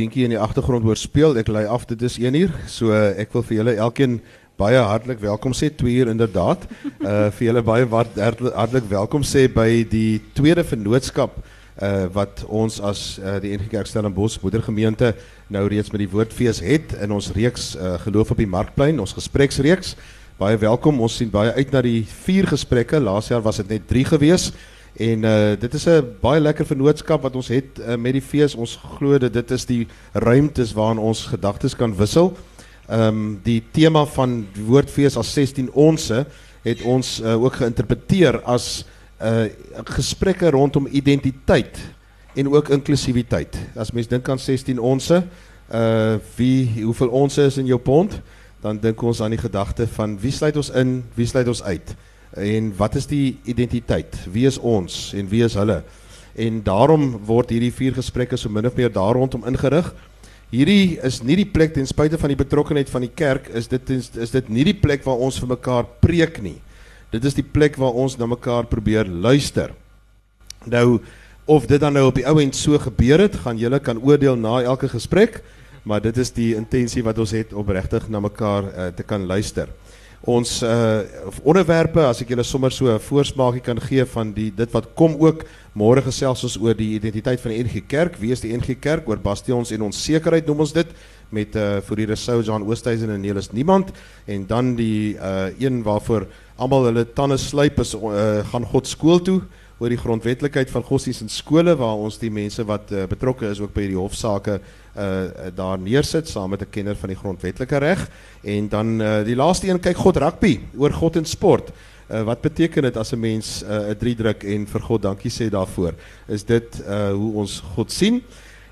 dingetjie in die agtergrond hoor speel. Ek lei af dit is 1 uur. So uh, ek wil vir julle elkeen baie hartlik welkom sê 2 uur inderdaad. Uh vir julle baie wat hartlik welkom sê by die tweede vennootskap uh wat ons as uh, die NG Kerk Stellenbosch moedergemeente nou reeds met die woordfees het in ons reeks uh, geloof op die markplein, ons gespreksreeks. Baie welkom. Ons sien baie uit na die vier gesprekke. Laas jaar was dit net 3 geweest. En uh dit is 'n baie lekker vennootskap wat ons het uh, met die fees. Ons glo dat dit is die ruimtes waarin ons gedagtes kan wissel. Ehm um, die tema van die woordfees as 16 onsse het ons uh, ook geïnterpreteer as uh gesprekke rondom identiteit en ook inklusiwiteit. As mens dink aan 16 onsse, uh wie hoeveel onsse is in jou pond, dan dink ons aan die gedagte van wie sluit ons in, wie sluit ons uit en wat is die identiteit? Wie is ons en wie is hulle? En daarom word hierdie vier gesprekke so min of meer daar rondom ingerig. Hierdie is nie die plek ten spyte van die betrokkenheid van die kerk is dit is dit nie die plek waar ons vir mekaar preek nie. Dit is die plek waar ons na mekaar probeer luister. Nou of dit dan nou op die ou end so gebeur het, gaan julle kan oordeel na elke gesprek, maar dit is die intensie wat ons het om regtig na mekaar uh, te kan luister ons uh onderwerpe as ek julle sommer so 'n voorsmaakie kan gee van die dit wat kom ook môre gesels ons oor die identiteit van die NG Kerk wie is die NG Kerk oor bastions en ons sekerheid noem ons dit met uh vir die Resou John Oosthuizen en Nelis niemand en dan die uh een waarvoor almal hulle tande slyp is uh, gaan God skool toe oor die grondwetlikheid van godsdienst in skole waar ons die mense wat uh, betrokke is ook by die hofsaake uh, daar neersit saam met 'n kenner van die grondwetlike reg en dan uh, die laaste een kyk God rugby oor God en sport. Uh, wat beteken dit as 'n mens 'n uh, drie druk en vir God dankie sê daarvoor? Is dit uh, hoe ons God sien?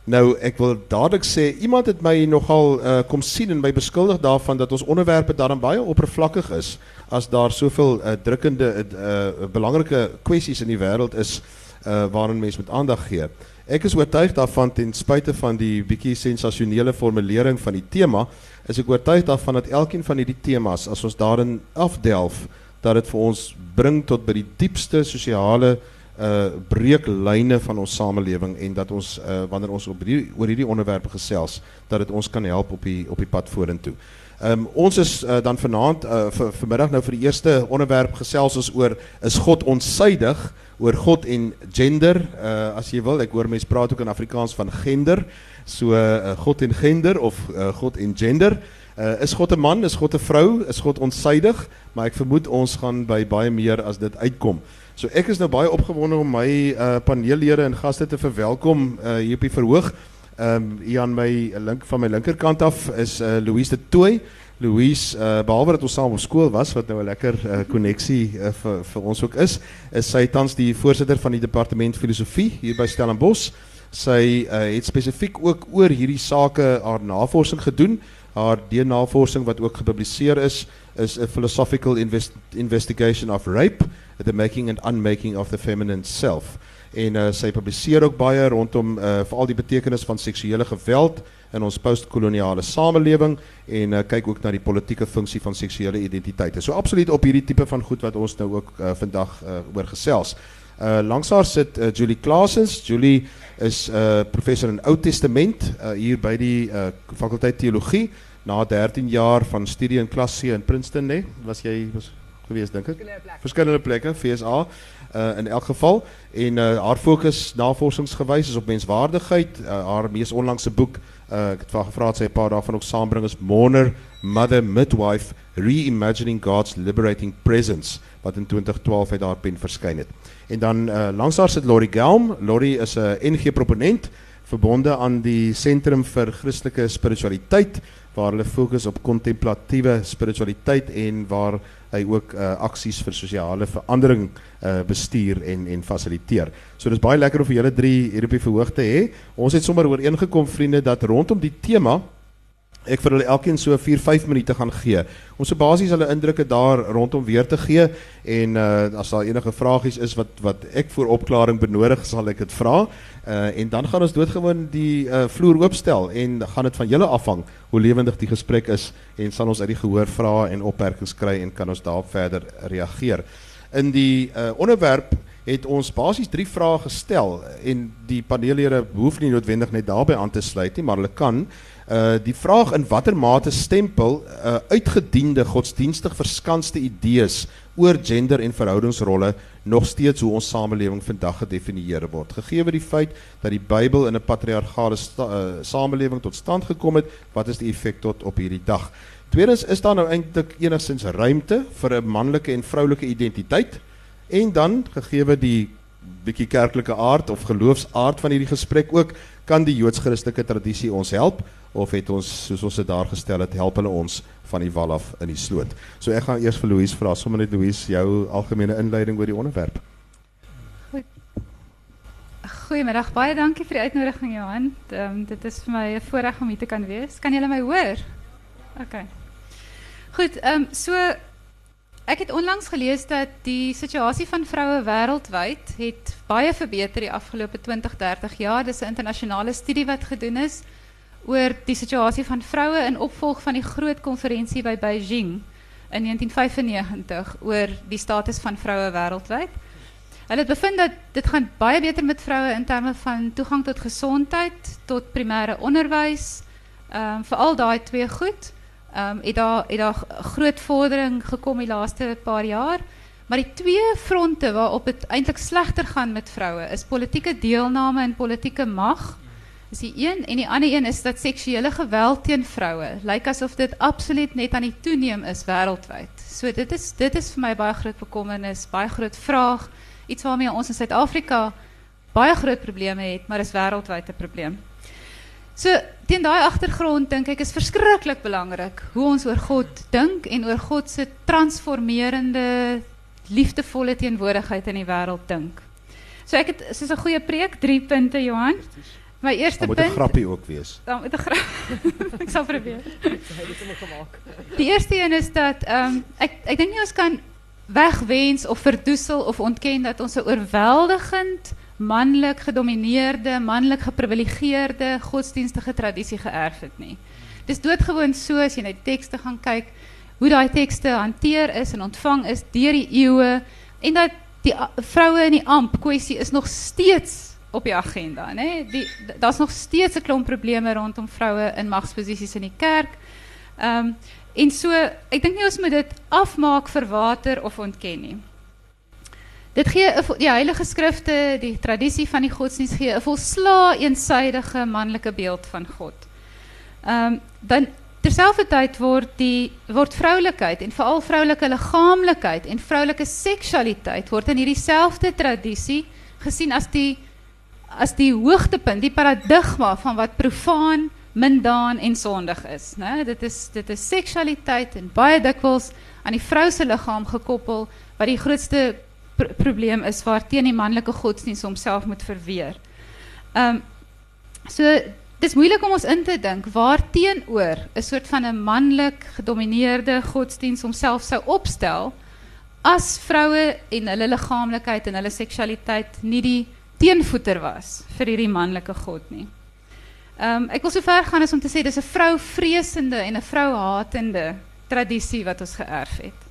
Nou ek wil dadelik sê iemand het my nogal uh, kom sien en my beskuldig daarvan dat ons onderwerpe daarin baie oppervlakkig is as daar soveel uh, drukkende uh, belangrike kwessies in die wêreld is uh, waaraan mense met aandag gee. Ek is oortuig daarvan ten spyte van die bietjie sensasionele formulering van die tema, is ek oortuig daarvan dat elkeen van hierdie temas as ons daarin afdelf, dat dit vir ons bring tot by die diepste sosiale uh breeklyne van ons samelewing en dat ons uh wanneer ons op hierdie oor hierdie onderwerpe gesels, dat dit ons kan help op die op die pad vorentoe. Um, ons is uh, dan vanaand uh, vir vanmiddag nou vir die eerste onderwerp gesels ons oor is God onsydig oor God en gender? Uh, as jy wil ek hoor mense praat ook in Afrikaans van gender. So uh, God en gender of uh, God en gender. Uh, is God 'n man? Is God 'n vrou? Is God onsydig? Maar ek vermoed ons gaan by baie meer as dit uitkom. So ek is nou baie opgewonde om my uh, paneellede en gaste te verwelkom uh, hier op die verhoog Ehm um, hier aan my link van my linkerkant af is uh, Louise de Tooi. Louise, uh, behalwe dat ons saam op skool was wat nou 'n lekker koneksie uh, uh, vir vir ons ook is, is sy tans die voorsitter van die departement filosofie hier by Stellenbosch. Sy uh, het spesifiek ook oor hierdie sake haar navorsing gedoen. Haar DNA-navorsing wat ook gepubliseer is, is a philosophical invest investigation of rape, the making and unmaking of the feminine self en uh, sy publiseer ook baie rondom uh, veral die betekenis van seksuele geweld in ons postkoloniale samelewing en uh, kyk ook na die politieke funksie van seksuele identiteite. So absoluut op hierdie tipe van goed wat ons nou ook uh, vandag uh, oor gesels. Uh, langs haar sit uh, Julie Klasens. Julie is 'n uh, professor in Ou Testament uh, hier by die uh, fakulteit teologie na 13 jaar van studie in klas C in Princeton, né? Nee? Was jy was gewees dink ek? Verskillende plekke. FSA uh, in elk geval en uh, haar fokus navorsingsgewys is op menswaardigheid. Uh, haar mees onlangse boek, uh, ek het vir gevra sy 'n paar daarvan ook saambring is Mourner Mother Midwife Reimagining God's Liberating Presence wat in 2012 uit haar pen verskyn het. En dan uh, langs haar sit Lori Gelm. Lori is 'n NG proponent verbonde aan die Sentrum vir Christelike Spiritualiteit waar hulle fokus op kontemplatiewe spiritualiteit en waar hy ook uh, aksies vir sosiale verandering uh, bestuur en en fasiliteer. So dis baie lekker om vir julle drie hier op die verhoog te hê. Ons het sommer ooreengekom vriende dat rondom die tema ek vir hulle elkeen so 4 5 minute gaan gee. Ons so basies hulle indrukke daar rondom weer te gee en uh as daar enige vragies is wat wat ek vir opklaring benodig sal ek dit vra. Uh en dan gaan ons doodgewoon die uh vloer oopstel en gaan dit van julle afhang hoe lewendig die gesprek is en sal ons uit die gehoor vra en opmerkings kry en kan ons daarop verder reageer. In die uh onderwerp het ons basies drie vrae gestel en die paneellede hoef nie noodwendig net daarbey aan te sluit nie, maar hulle kan uh die vraag in watter mate stempel uh uitgediende godsdienstig verskanste idees oor gender en verhoudingsrolle nog steeds hoe ons samelewing vandag gedefinieer word. Gegee die feit dat die Bybel in 'n patriargale uh, samelewing tot stand gekom het, wat is die effek tot op hierdie dag? Tweedens is daar nou eintlik enigstens ruimte vir 'n manlike en vroulike identiteit? En dan gegee die bietjie kerklike aard of geloofsaard van hierdie gesprek ook, kan die Joods-Christelike tradisie ons help of het ons soos ons dit daar gestel het, help hulle ons van die wal af in die sloot. So ek gaan eers vir Louise vra, sommer net Louise, jou algemene inleiding oor die onderwerp. Goeiemiddag, baie dankie vir die uitnodiging Johan. Um, dit is vir my 'n voorreg om hier te kan wees. Kan julle my hoor? OK. Goed, ehm um, so ek het onlangs gelees dat die situasie van vroue wêreldwyd het baie verbeter die afgelope 20, 30 jaar. Dis 'n internasionale studie wat gedoen is oor die situasie van vroue in opvolg van die groot konferensie by Beijing in 1995 oor die status van vroue wêreldwyd. Hulle het bevind dat dit gaan baie beter met vroue in terme van toegang tot gesondheid, tot primêre onderwys, ehm veral daai twee goed. Ehm um, het daar het daar groot vordering gekom die laaste paar jaar. Maar die twee fronte waarop dit eintlik slegter gaan met vroue is politieke deelname en politieke mag is die een en die ander een is dat seksuele geweld teen vroue lyk asof dit absoluut net aan die toeneem is wêreldwyd. So dit is dit is vir my baie groot bekommernis, baie groot vraag, iets waarmee ons in Suid-Afrika baie groot probleme het, maar is wêreldwyd 'n probleem. So teen daai agtergrond dink ek is verskriklik belangrik hoe ons oor God dink en oor God se transformerende liefdevolle teenwoordigheid in die wêreld dink. So ek het soos 'n goeie preek, 3 punte Johan. My eerste punt. Moet 'n grappie ook wees. Dan moet 'n grap. ek sal probeer. Die eerste een is dat ehm um, ek ek dink nie ons kan wegwens of verdoesel of ontken dat ons 'n oorweldigend manlik gedomineerde, manlik geprivilegeerde godsdienstige tradisie geërf het nie. Dis doodgewoon so as jy net tekste gaan kyk hoe daai tekste hanteer is en ontvang is deur die eeue en dat die vroue in die amp kwessie is nog steeds op je agenda. Die, dat is nog steeds een klomp problemen rondom vrouwen in machtsposities in die kerk. Um, en so, ek dink nie ons moet dit afmaak vir water of ontken. Dit gee die heilige skrifte, die tradisie van die godsdienst gee 'n volsla eensydige manlike beeld van God. Um, dan terselfdertyd word die word vroulikheid en veral vroulike liggaamlikheid en vroulike seksualiteit word in hierdie selfde tradisie gesien as die as die hoogtepunt, die paradigma van wat profaan, mindaan en sondig is, né? Dit is dit is seksualiteit en baie dikwels aan die vrou se liggaam gekoppel wat die grootste pr probleem is waarteen die manlike godsdienst homself moet verweer. Ehm um, so dis moeilik om ons in te dink waar teenoor 'n soort van 'n manlik gedomeineerde godsdienst homself sou opstel as vroue en hulle liggaamlikheid en hulle seksualiteit nie die teenvoeter was vir hierdie manlike god nie. Ehm um, ek wil so ver gaan as om te sê dis 'n vrou vreesende en 'n vrou hatende tradisie wat ons geërf het.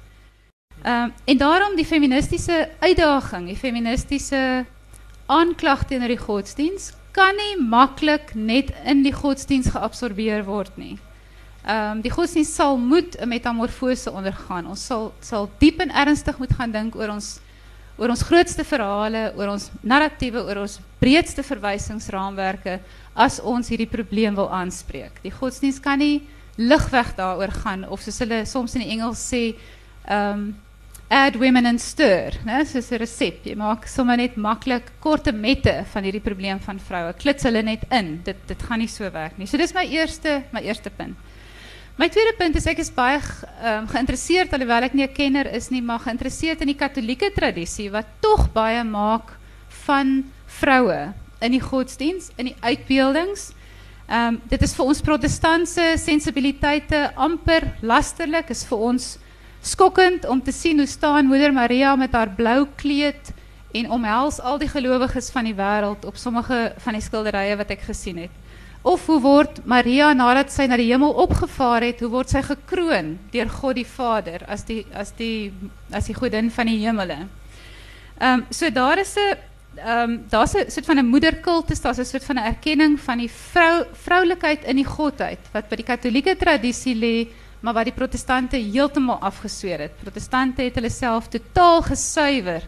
Ehm um, en daarom die feministiese uitdaging, die feministiese aanklag teenoor die godsdiens kan nie maklik net in die godsdiens geabsorbeer word nie. Ehm um, die godsdiens sal moet 'n metamorfose ondergaan. Ons sal sal diep en ernstig moet gaan dink oor ons oor ons grootste verhale, oor ons narratiewe, oor ons breedste verwysingsraamwerke as ons hierdie probleem wil aanspreek. Die godsdienst kan nie ligweg daaroor gaan of soos hulle soms in die Engels sê, um add women and stir, né? Soos 'n resep. Jy maak sommer net maklik korte mette van hierdie probleem van vroue. Klits hulle net in. Dit dit gaan nie so werk nie. So dis my eerste my eerste punt. My tweede punt is ek is baie um, geïnteresseerd alhoewel ek nie 'n kenner is nie, maar geïnteresseerd in die katolieke tradisie wat tog baie maak van vroue in die godsdiens, in die uitbeeldings. Um, dit is vir ons protestantse sensibiliteite amper lasterlik, is vir ons skokkend om te sien hoe staan Moeder Maria met haar blou kleed en omhels al die gelowiges van die wêreld op sommige van die skilderye wat ek gesien het. Of hoe word Maria nadat sy na die hemel opgevaar het, hoe word sy gekroon deur God die Vader as die as die as die godin van die hemele? Ehm um, so daar is 'n ehm um, daar's 'n soort van 'n moederkultus, daar's 'n soort van 'n erkenning van die vrou vroulikheid in die godheid wat by die Katolieke tradisie lê, maar wat die protestante heeltemal afgesweer het. Protestante het hulle totaal gesuiwer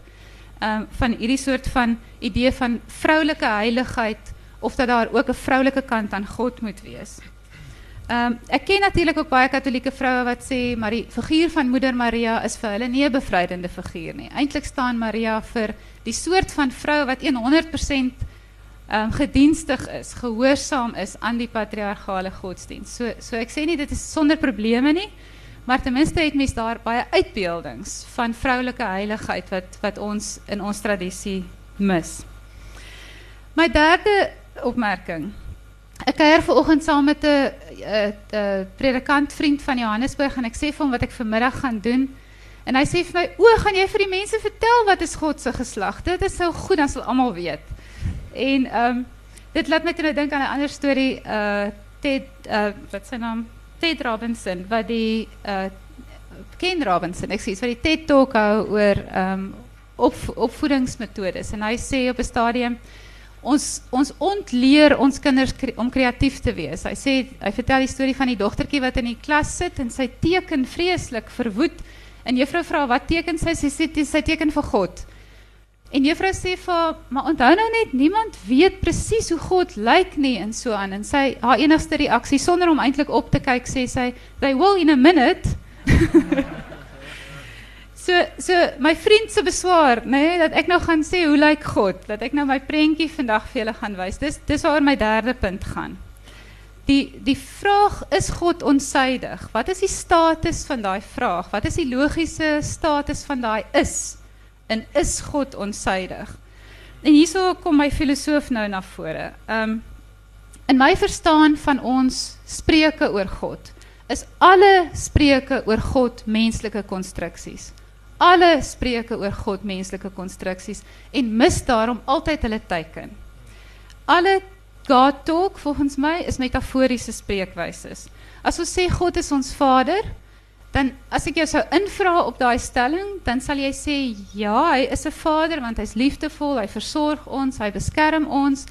ehm van hierdie soort van idee van vroulike heiligheid of dat daar ook 'n vroulike kant aan God moet wees. Ehm um, ken natuurlik ook baie katolieke vroue wat sê maar die figuur van Moeder Maria is vir hulle nie 'n bevrydende figuur nie. Staan Maria vir die soort van vrou wat 100% ehm um, gedienstig is, gehoorsaam is aan die patriargale godsdienst. So so ek sê nie dit is sonder probleme nie, maar ten minste het mens daar baie uitbeeldings van vroulike heiligheid wat wat ons in ons tradisie mis. My derde opmerking Ek kuier vanoggend saam met 'n 'n 'n predikant vriend van Johannesburg en ek sê vir hom wat ek vanmiddag gaan doen. En hy sê vir my: "O, gaan jy vir die mense vertel wat is God se geslag? Dit is so goed dan sal almal weet." En um, dit laat my nou dink aan 'n ander storie uh Ted uh wat sy naam Ted Robinson wat die uh Ken Robinson, ek sê, wat die TED Talk hou oor um, op opvoedingsmetodes en hy sê op 'n stadium ons ons ontleer ons kinders om kreatief te wees. Hy sê hy vertel die storie van die dogtertjie wat in die klas sit en sy teken vreeslik verwoed. En juffrou vra wat teken sy? Sy sê sy teken vir God. En juffrou sê vir maar onthou nou net niemand weet presies hoe God lyk nie en so aan en sy haar enigste reaksie sonder om eintlik op te kyk sê sy they will in a minute So so my vriend se beswaar, nê, nee, dat ek nou gaan sê hoe lyk God? Dat ek nou my prentjie vandag vir julle gaan wys. Dis dis waar my derde punt gaan. Die die vraag is God onsydig. Wat is die status van daai vraag? Wat is die logiese status van daai is? En is God onsydig? En hierso kom my filosoof nou na vore. Um in my verstaan van ons spreuke oor God is alle spreuke oor God menslike konstruksies alle spreuke oor God menslike konstruksies en mis daarom altyd hulle teiken. Alle God talk volgens my is metaforiese spreekwyse. As ons sê God is ons Vader, dan as ek jou sou invra op daai stelling, dan sal jy sê ja, hy is 'n Vader want hy's liefdevol, hy versorg ons, hy beskerm ons.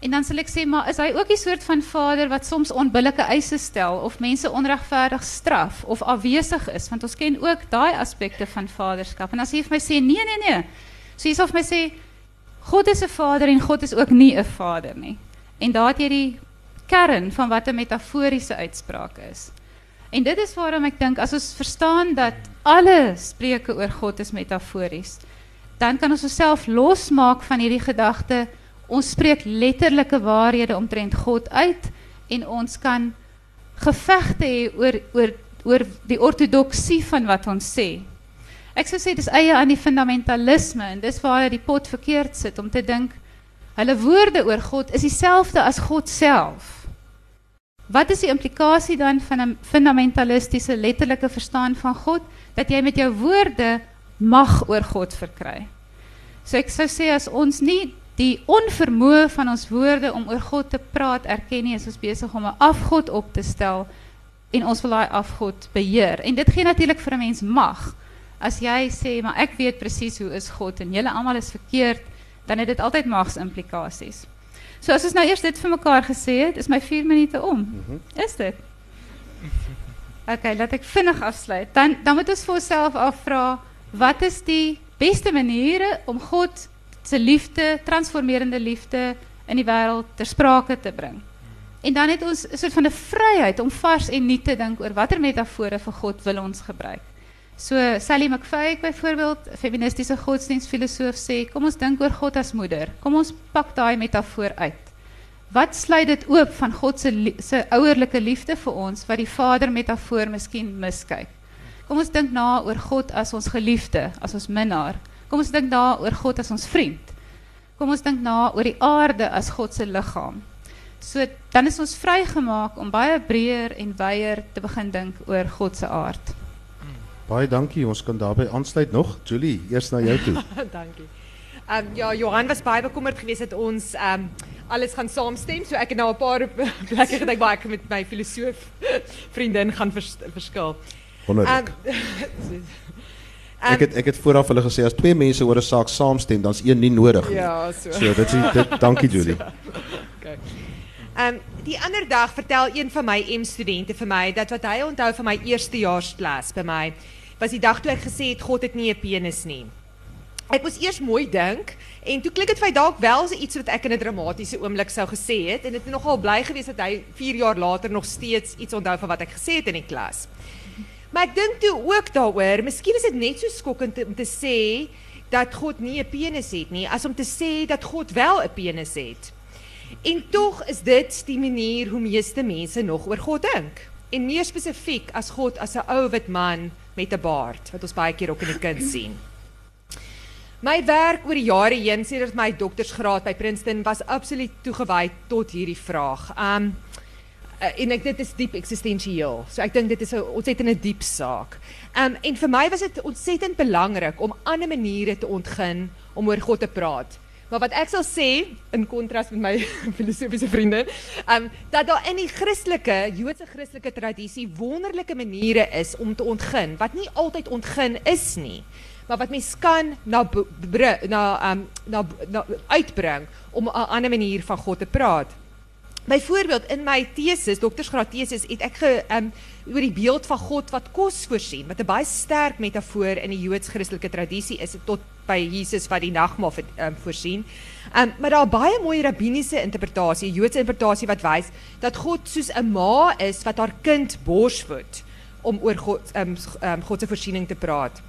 En dan sal ek sê, maar is hy ook 'n soort van vader wat soms onbillike eise stel of mense onregverdig straf of afwesig is? Want ons ken ook daai aspekte van vaderskap. En as hy vir my sê, nee nee nee. So hyself my sê God is 'n vader en God is ook nie 'n vader nie. En daar het jy die kern van wat 'n metaforiese uitspraak is. En dit is waarom ek dink as ons verstaan dat alle spreuke oor God is metafories, dan kan ons osself losmaak van hierdie gedagte ons spreek letterlike waarhede omtrent God uit en ons kan gevegte hê oor oor oor die ortodoksie van wat ons sê. Ek sou sê dis eie aan die fundamentalisme en dis waar die pot verkeerd sit om te dink hulle woorde oor God is dieselfde as God self. Wat is die implikasie dan van 'n fundamentalistiese letterlike verstaan van God dat jy met jou woorde mag oor God verkry? So ek sou sê as ons nie die onvermoë van ons woorde om oor God te praat erken nie is ons besig om 'n afgod op te stel en ons daai afgod beheer. En dit gee natuurlik vir 'n mens mag. As jy sê maar ek weet presies hoe is God en julle almal is verkeerd, dan het dit altyd magsimplikasies. So as ons nou eers dit vir mekaar gesê het, is my 4 minute om. Mm -hmm. Is dit? OK, laat ek vinnig afsluit. Dan dan moet ons vir onsself afvra, wat is die beste maniere om God se liefde, transformerende liefde in die wêreld ter sprake te bring. En dan het ons 'n soort van 'n vryheid om vars en nuut te dink oor watter metafore vir God wil ons gebruik. So Sally McFay byvoorbeeld, feministiese godsdienstfilosoof sê, kom ons dink oor God as moeder. Kom ons pak daai metafoor uit. Wat sluit dit oop van God se se ouerlike liefde vir ons wat die vader metafoor miskien miskyk? Kom ons dink na oor God as ons geliefde, as ons minnaar. Kom ons dink daar oor God as ons vriend. Kom ons dink na oor die aarde as God se liggaam. So dan is ons vrygemaak om baie breër en wyeer te begin dink oor God se aard. Baie dankie. Ons kan daarbey aansluit nog. Julie, eers na jou toe. dankie. Um, ja, Johan was baie bekommerd geweest dat ons um, alles gaan saamstem. So ek het nou 'n paar plekke gedink waar ek met my filosoof vriendin gaan vers, verskil. Wonderlik. Um, Um, ek het ek het vooraf hulle gesê as twee mense oor 'n saak saamstem, dan's een nie nodig nie. Ja, so. So dit is dit dankie Julie. Okay. Um die ander dag vertel een van my M studente vir my dat wat hy onthou van my eerstejaarsklas by my was die dag toe ek gesê het God het nie 'n penis nie. Ek moes eers mooi dink en toe klink dit vir dalk wel so iets wat ek in 'n dramatiese oomblik sou gesê het en dit het nogal bly gewees dat hy 4 jaar later nog steeds iets onthou van wat ek gesê het in die klas. Maar ek dink toe ook daaroor, miskien is dit net so skokkend om te sê dat God nie 'n penis het nie as om te sê dat God wel 'n penis het. En tog is dit die manier hoe meeste mense nog oor God dink. En meer spesifiek as God as 'n ou wit man met 'n baard wat ons baie keer ook in die kind sien. My werk oor die jare heen sedert my doktorsgraad by Princeton was absoluut toegewy tot hierdie vraag. Um uh, en ek dit is diep eksistensieel. So ek dink dit is 'n ontsettend diep saak. Um en vir my was dit ontsettend belangrik om ander maniere te ontgin om oor God te praat. Maar wat ek sal sê in kontras met my filosofiese vriende, um dat daar in die Christelike, Joodse Christelike tradisie wonderlike maniere is om te ontgin wat nie altyd ontgin is nie maar wat mens kan na na um na, na uitbring om 'n ander manier van God te praat. Byvoorbeeld in my teses, doktorsgraad teses, het ek ge um oor die beeld van God wat kos voorsien, wat 'n baie sterk metafoor in die Joods-Christelike tradisie is tot by Jesus wat die nagmaal um, voorsien. Um maar daar baie mooi rabbiniese interpretasie, Joodse interpretasie wat wys dat God soos 'n ma is wat haar kind borsvoed om oor God um, um God se voorsiening te praat.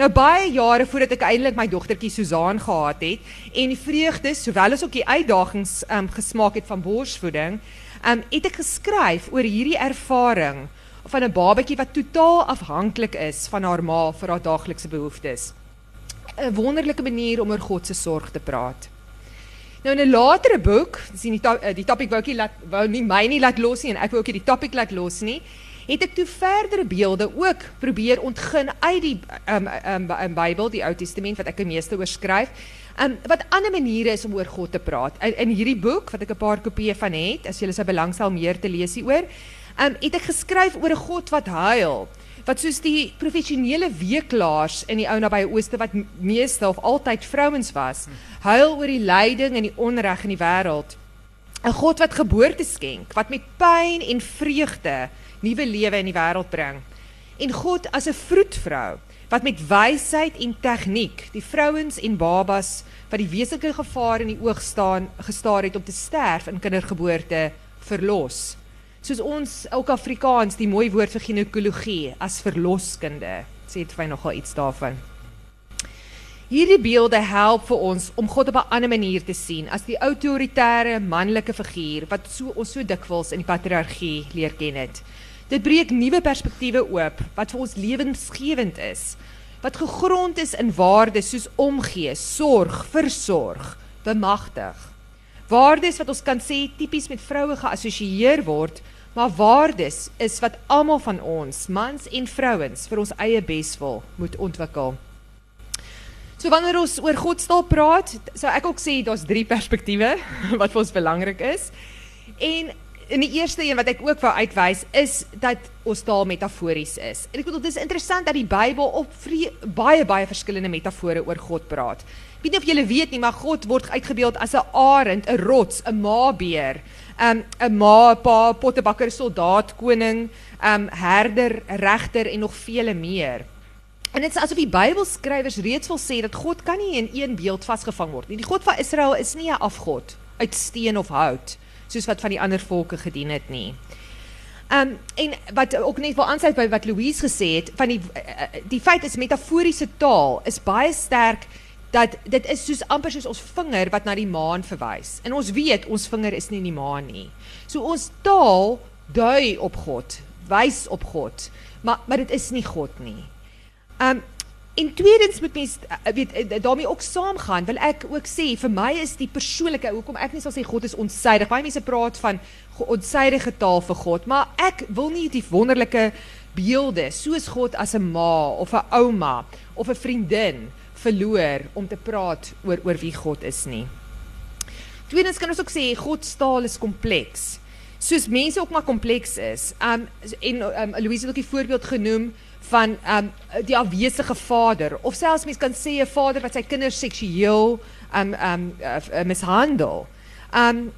Nou baie jare voordat ek eintlik my dogtertjie Susan gehad het en die vreugdes sowel as ook die uitdagings um, gesmaak het van borsvoeding, um, het ek geskryf oor hierdie ervaring van 'n babatjie wat totaal afhanklik is van haar ma vir haar daaglikse behoeftes. 'n Wonderlike manier om oor God se sorg te praat. Nou in 'n latere boek, sien die to die topik wou ek nie laat wou nie my nie laat los nie en ek wou ook nie die topik laat los nie het ek toe verdere beelde ook probeer ontgin uit die um, um, um, Bybel, die Ou Testament wat ek die meeste oor skryf. Um, wat ander maniere is om oor God te praat. In, in hierdie boek wat ek 'n paar kopieë van het, as julle sou belangstel meer te lees hieroor, um, het ek geskryf oor 'n God wat huil wat soos die professionele weeklaars in die ou nabye ooste wat meeste of altyd vrouens was, huil oor die lyding en die onreg in die wêreld. 'n God wat geboorte skenk, wat met pyn en vreugde nuwe lewe in die wêreld bring. En God as 'n vroedvrou wat met wysheid en tegniek die vrouens en babas wat die wesenlike gevaar in die oog staan gestaar het om te sterf in kindergeboorte verlos. Soos ons ook Afrikaans die mooi woord vir ginekologie as verloskunde sê dit vir nogal iets daarvan. Hierdie beelde help vir ons om God op 'n ander manier te sien as die autoritaire manlike figuur wat so ons so dikwels in die patriargie leer ken het. Dit breek nuwe perspektiewe oop wat vir ons lewensgewend is. Wat gegrond is in waardes soos omgee, sorg, versorg, bemagtig. Waardes wat ons kan sê tipies met vroue geassosieer word, maar waardes is wat almal van ons, mans en vrouens, vir ons eie beswil moet ontwikkel. So wanneer ons oor Godstaal praat, sou ek ook sê daar's drie perspektiewe wat vir ons belangrik is. En in die eerste een wat ek ook wou uitwys is dat ons taal metafories is. En ek bedoel dis interessant dat die Bybel op baie baie verskillende metafore oor God praat. Ek weet nie of julle weet nie, maar God word uitgebeeld as 'n arend, 'n rots, 'n maabeer, 'n um, 'n ma, pa, pottebakker, soldaat, koning, 'n um, herder, regter en nog vele meer. En dit is asof die Bybelskrywers reeds wil sê dat God kan nie in een beeld vasgevang word nie. Die God van Israel is nie 'n afgod uit steen of hout soos wat van die ander volke gedien het nie. Um en wat ook net wil aansluit by wat Louise gesê het van die uh, die feit is metaforiese taal is baie sterk dat dit is soos amper soos ons vinger wat na die maan verwys. En ons weet ons vinger is nie in die maan nie. So ons taal dui op God, wys op God, maar maar dit is nie God nie. Um En tweedens moet mens eh, weet eh, daarmee ook saamgaan. Wil ek ook sê vir my is die persoonlike hoekom ek nie sal sê God is onsydig. Baie mense praat van onsydige taal vir God, maar ek wil nie die wonderlike beelde soos God as 'n ma of 'n ouma of 'n vriendin verloor om te praat oor oor wie God is nie. Tweedens kan ons ook sê God se taal is kompleks. soos mense ook maar kompleks is. Um en um, Louise het ook die voorbeeld genoem van um die afwesige vader of selfs mens kan sê 'n vader wat sy kinders seksueel um um uh, mishandel. Um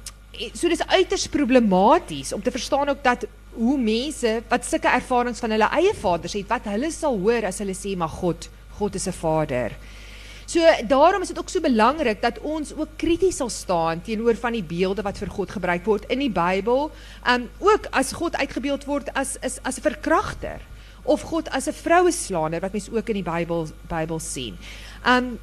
so dis uiters problematies om te verstaan ook dat hoe mense wat sulke ervarings van hulle eie vaders het, wat hulle sal hoor as hulle sê maar God, God is 'n vader. So daarom is dit ook so belangrik dat ons ook krities sal staan teenoor van die beelde wat vir God gebruik word in die Bybel. Um ook as God uitgebeeld word as is as 'n verkragter of God as 'n vroueslaander wat mens ook in die Bybel Bybel sien. Um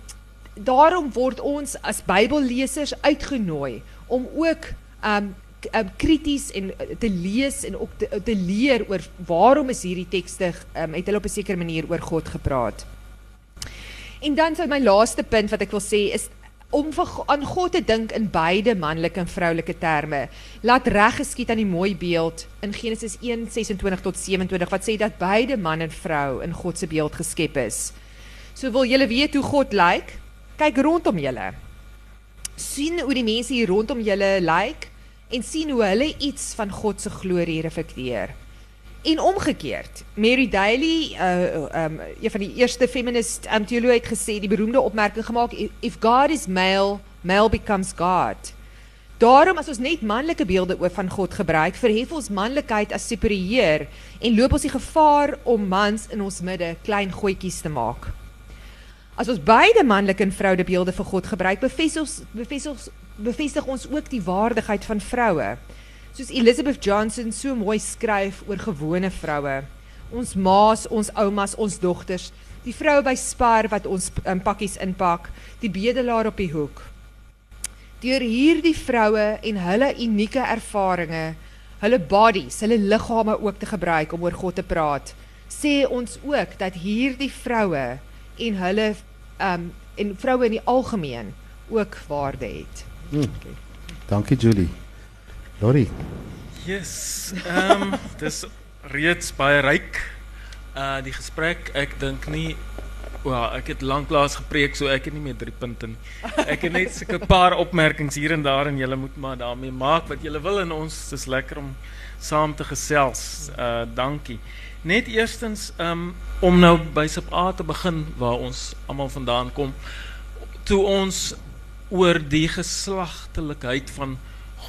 daarom word ons as Bybellesers uitgenooi om ook um um, krities en uh, te lees en ook te, te leer oor waarom is hierdie tekste um, het hulle op 'n sekere manier oor God gepraat. En dan sou my laaste punt wat ek wil sê is om vir, aan God te dink in beide manlike en vroulike terme. Laat reg geskied aan die mooi beeld in Genesis 1:26 tot 27 wat sê dat beide man en vrou in God se beeld geskep is. So wil julle weet hoe God lyk? Kyk rondom julle. sien hoe die mense hier rondom julle lyk en sien hoe hulle iets van God se glorie reflekteer. En omgekeerd, Mary Daly, uh um een van die eerste feminist um, teoloë het gesê die beroemde opmerking gemaak if God is male, male becomes God. Daarom as ons net manlike beelde oor van God gebruik, verhef ons manlikheid as superieur en loop ons die gevaar om mans in ons midde klein goetjies te maak. As ons beide manlike en vroude beelde vir God gebruik, bevestig ons bevestig bevestig ons ook die waardigheid van vroue. Soos Elizabeth Johnson so mooi skryf oor gewone vroue. Ons ma's, ons oumas, ons dogters, die vroue by Spar wat ons um, pakkies inpak, die bedelaar op die hoek. Deur hierdie vroue en hulle unieke ervarings, hulle bodies, hulle liggame ook te gebruik om oor God te praat, sê ons ook dat hierdie vroue en hulle um en vroue in die algemeen ook waarde het. Hmm. Okay. Dankie Julie. Lori. Yes. Ehm um, dis reeds baie ryk. Uh die gesprek, ek dink nie wel, ek het lanklaas gepreek so ek het nie meer 3 punte nie. Ek het net 'n paar opmerkings hier en daar en julle moet maar daarmee maak wat julle wil en ons is lekker om saam te gesels. Uh dankie. Net eerstens um, om nou by Sub A te begin waar ons almal vandaan kom. Toe ons oor die geslagtelikheid van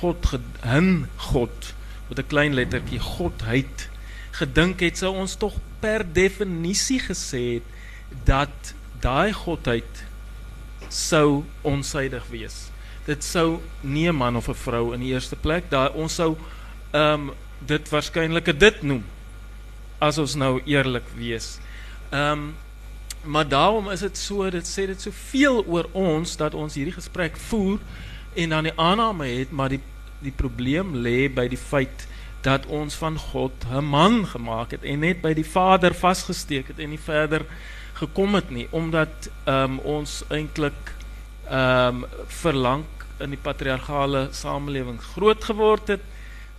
God hin God met 'n klein lettertjie godheid gedink het sou ons tog per definisie gesê het dat daai godheid sou onsydig wees. Dit sou nie 'n man of 'n vrou in die eerste plek daai ons sou ehm um, dit waarskynlik dit noem as ons nou eerlik wees. Ehm um, maar daarom is dit so dit sê dit soveel oor ons dat ons hierdie gesprek voer en dan die aanname het maar die die probleem lê by die feit dat ons van God 'n man gemaak het en net by die Vader vasgesteek het en nie verder gekom het nie omdat um, ons eintlik ehm um, verlang in die patriargale samelewing groot geword het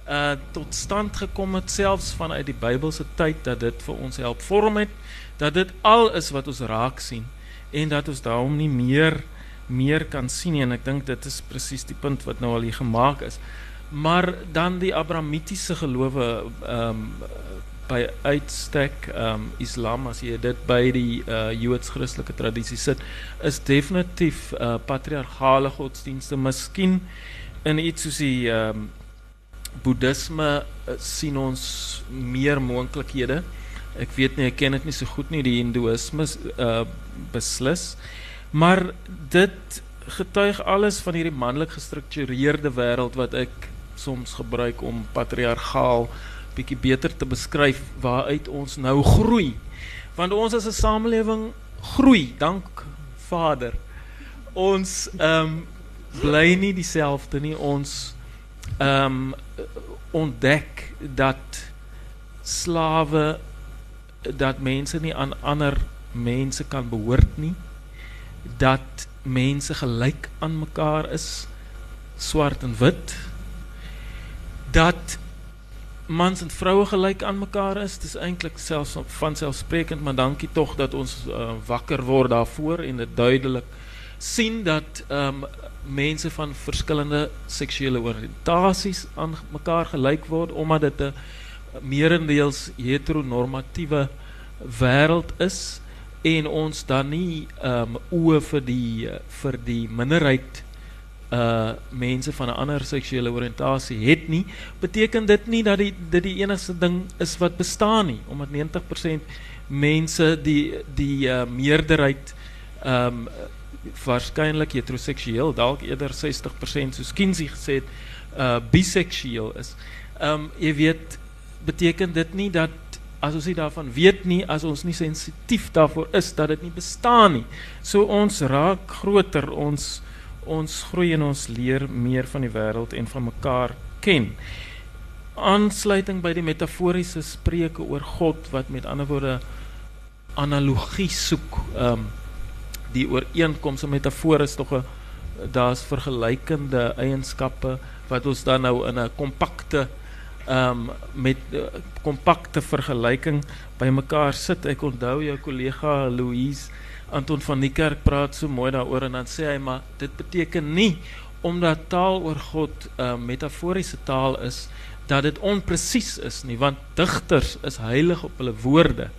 uh tot stand gekom het selfs vanuit die Bybelse tyd dat dit vir ons help vorm het dat dit al is wat ons raak sien en dat ons daarom nie meer meer kan sien nie en ek dink dit is presies die punt wat nou al hier gemaak is. Maar dan die Abrahamitiese gelowe ehm um, by uitstek ehm um, Islam as jy dit by die uh, Joods-Christelike tradisie sit is definitief uh, patriargale godsdienste miskien in iets soos die ehm um, Boeddhisme uh, sien ons meer moontlikhede. Ek weet nie, ek ken dit nie so goed nie die Hindoeïsme uh beslis. Maar dit getuig alles van hierdie manlik gestruktureerde wêreld wat ek soms gebruik om patriargaal bietjie beter te beskryf waaruit ons nou groei. Want ons as 'n samelewing groei, dank Vader. Ons ehm um, bly nie dieselfde nie. Ons ehm um, ontdek dat slawe dat mense nie aan ander mense kan behoort nie dat mense gelyk aan mekaar is swart en wit. Dat mans en vroue gelyk aan mekaar is dis eintlik selfs van selfsprekend maar dankie tog dat ons uh, wakker word daarvoor en dit duidelik sien dat um, mense van verskillende seksuele oriëntasies aan mekaar gelyk word omdat dit 'n meerendeels heteronormatiewe wêreld is en ons dan nie ehm um, oë vir die vir die minderheid uh mense van 'n ander seksuele oriëntasie het nie, beteken dit nie dat die dit die enigste ding is wat bestaan nie, omdat 90% mense die die uh, meerderheid ehm um, waarskynlik heteroseksueel, dalk eerder 60% soos Kinsey gesê het, uh biseksueel is. Ehm um, jy weet beteken dit nie dat as ons nie daarvan weet nie, as ons nie sensitief daarvoor is dat dit nie bestaan nie. So ons raak groter, ons ons groei en ons leer meer van die wêreld en van mekaar ken. Aansluiting by die metaforiese spreuke oor God wat met ander woorde analogie soek. Ehm um, die ooreenkomste metafoor is tog 'n daar's vergelykende eienskappe wat ons dan nou in 'n kompakte um, met kompakte uh, vergelyking bymekaar sit. Ek onthou jou kollega Louise Anton van die kerk praat so mooi daaroor en dan sê hy maar dit beteken nie omdat taal oor God 'n uh, metaforiese taal is dat dit onpresies is nie want digters is heilig op hulle woorde.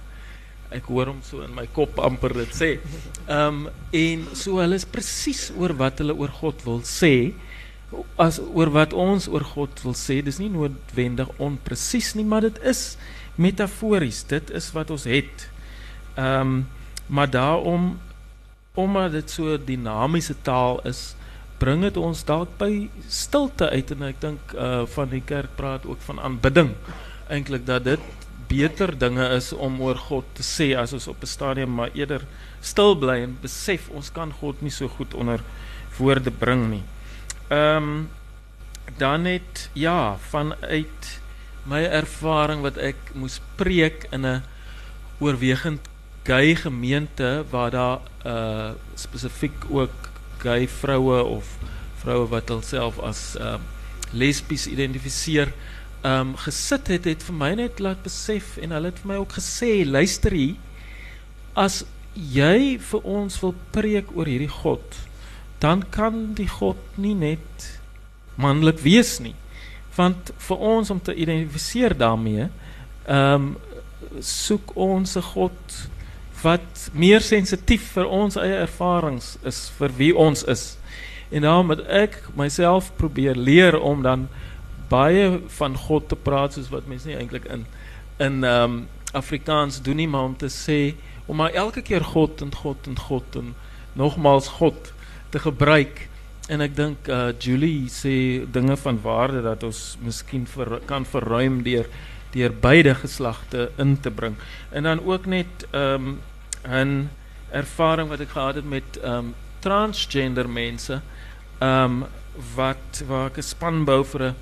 Ek hoor hom so in my kop amper dit sê. Ehm um, en so hulle is presies oor wat hulle oor God wil sê as oor wat ons oor God wil sê. Dis nie noodwendig onpresies nie, maar dit is metafories. Dit is wat ons het. Ehm um, maar daarom omdat dit so dinamiese taal is, bring dit ons dalk by stilte uit en ek dink uh van die kerk praat ook van aanbidding. Eintlik dat dit beter dinge is om oor God te sê as ons op 'n stadium maar eerder stil bly en besef ons kan God nie so goed onder woorde bring nie. Ehm um, dan net ja, vanuit my ervaring wat ek moes preek in 'n oorwegend gay gemeente waar daar uh spesifiek ook gay vroue of vroue wat hulself as uh lesbies identifiseer um gesit het het vir my net laat besef en hulle het vir my ook gesê luister hier as jy vir ons wil preek oor hierdie God dan kan die God nie net manlik wees nie want vir ons om te identifiseer daarmee um soek ons 'n God wat meer sensitief vir ons eie ervarings is vir wie ons is. En daarom het ek myself probeer leer om dan baie van God te praat soos wat mense nie eintlik in in ehm um, Afrikaans doen nie maar om te sê om maar elke keer God en God en God en nogmaals God te gebruik. En ek dink uh Julie sê dinge van waarde dat ons miskien ver, kan verruim deur deur beide geslagte in te bring. En dan ook net ehm um, 'n ervaring wat ek gehad het met um transgender mense um wat waar ek 'n span bou vir 'n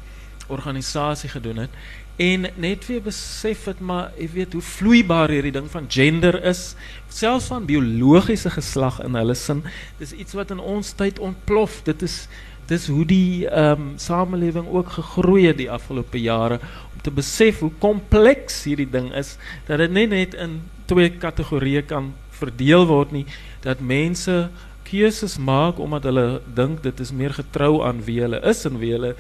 organisasie gedoen het en net weer besef het maar jy weet hoe vloeibaar hierdie ding van gender is selfs van biologiese geslag in hulle sin dis iets wat in ons tyd ontplof. Dit is dis hoe die um samelewing ook gegroei het die afgelope jare om te besef hoe kompleks hierdie ding is dat dit net net in twee kategorieë kan verdeel word nie dat mense keuses maak omdat hulle dink dit is meer getrou aan wie hulle is en wie hulle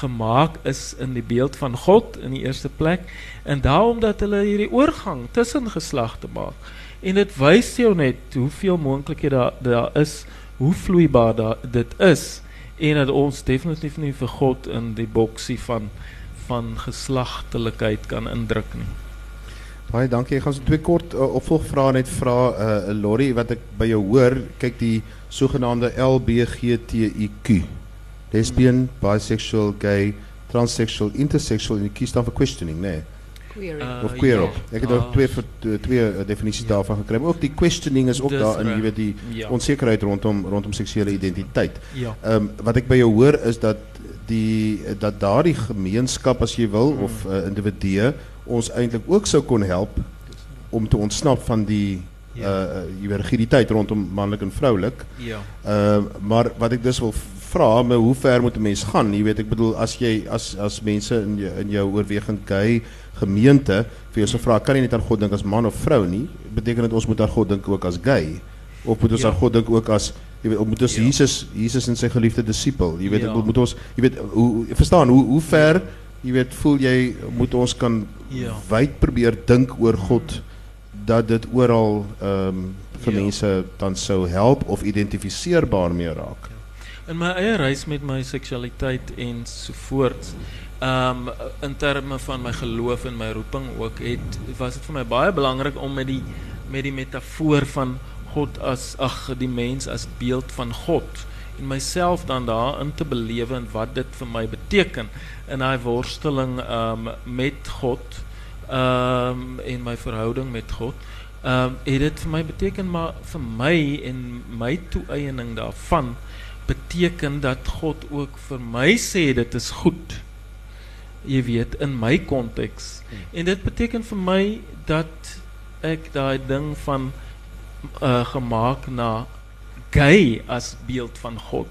gemaak is in die beeld van God in die eerste plek en daarom dat hulle hierdie oorgang tussen geslagte maak en dit wys jou net hoeveel moontlikhede daar daar is hoe vloeibaar da, dit is en dat ons definitief nie vir God in die boksie van van geslagtelikheid kan indruk nie Baie dankie. Ek gaan so twee kort uh, opvolgvrae net vra uh, Lori wat ek by jou hoor, kyk die sogenaamde LBGTIQ. Lesbian, bisexual, gay, transsexual, intersexual en die kies dan vir questioning, né? Nee. Queer. Uh, of queer ja. op. Ek het daar twee twee, twee uh, definisies daarvan gekry. Maar ook die questioning is ook daar in jy weet die ja. onsekerheid rondom rondom seksuele identiteit. Ja. Ehm um, wat ek by jou hoor is dat die dat daardie gemeenskap as jy wil mm. of uh, individue ons eintlik ook sou kon help om te ontsnap van die ja. uh jy weet rigiditeit rondom manlik en vroulik. Ja. Uh maar wat ek dus wil vra, maar hoe ver moet 'n mens gaan? Jy weet ek bedoel as jy as as mense in jou in jou oorwegend gay gemeente vir jou sou vra, kan jy net aan God dink as man of vrou nie? Beteken dit ons moet aan God dink ook as gay? Of moet ons Ja. aan God dink ook as jy weet, moet ons Ja. Jesus Jesus en sy geliefde disipel, jy weet, Ja. moet ons jy weet hoe verstaan hoe hoe ver jy weet voel jy moet ons kan Ja. wyd probeer dink oor God dat dit oral ehm um, vir Ja. mense dan sou help of identifiseerbaar mee raak. In my eie reis met my seksualiteit en so voort, ehm in terme van my geloof en my roeping ook het was dit vir my baie belangrik om met die met die metafoor van God as ag die mens as beeld van God en myself dan daarin te belewe en wat dit vir my beteken in daai worsteling ehm met God ehm en my verhouding met God. Ehm het dit vir my beteken maar vir my en my toeëiening daarvan beteken dat God ook vir my sê dit is goed. Jy weet in my konteks. En dit beteken vir my dat ek daai ding van uh gemaak na gay as beeld van God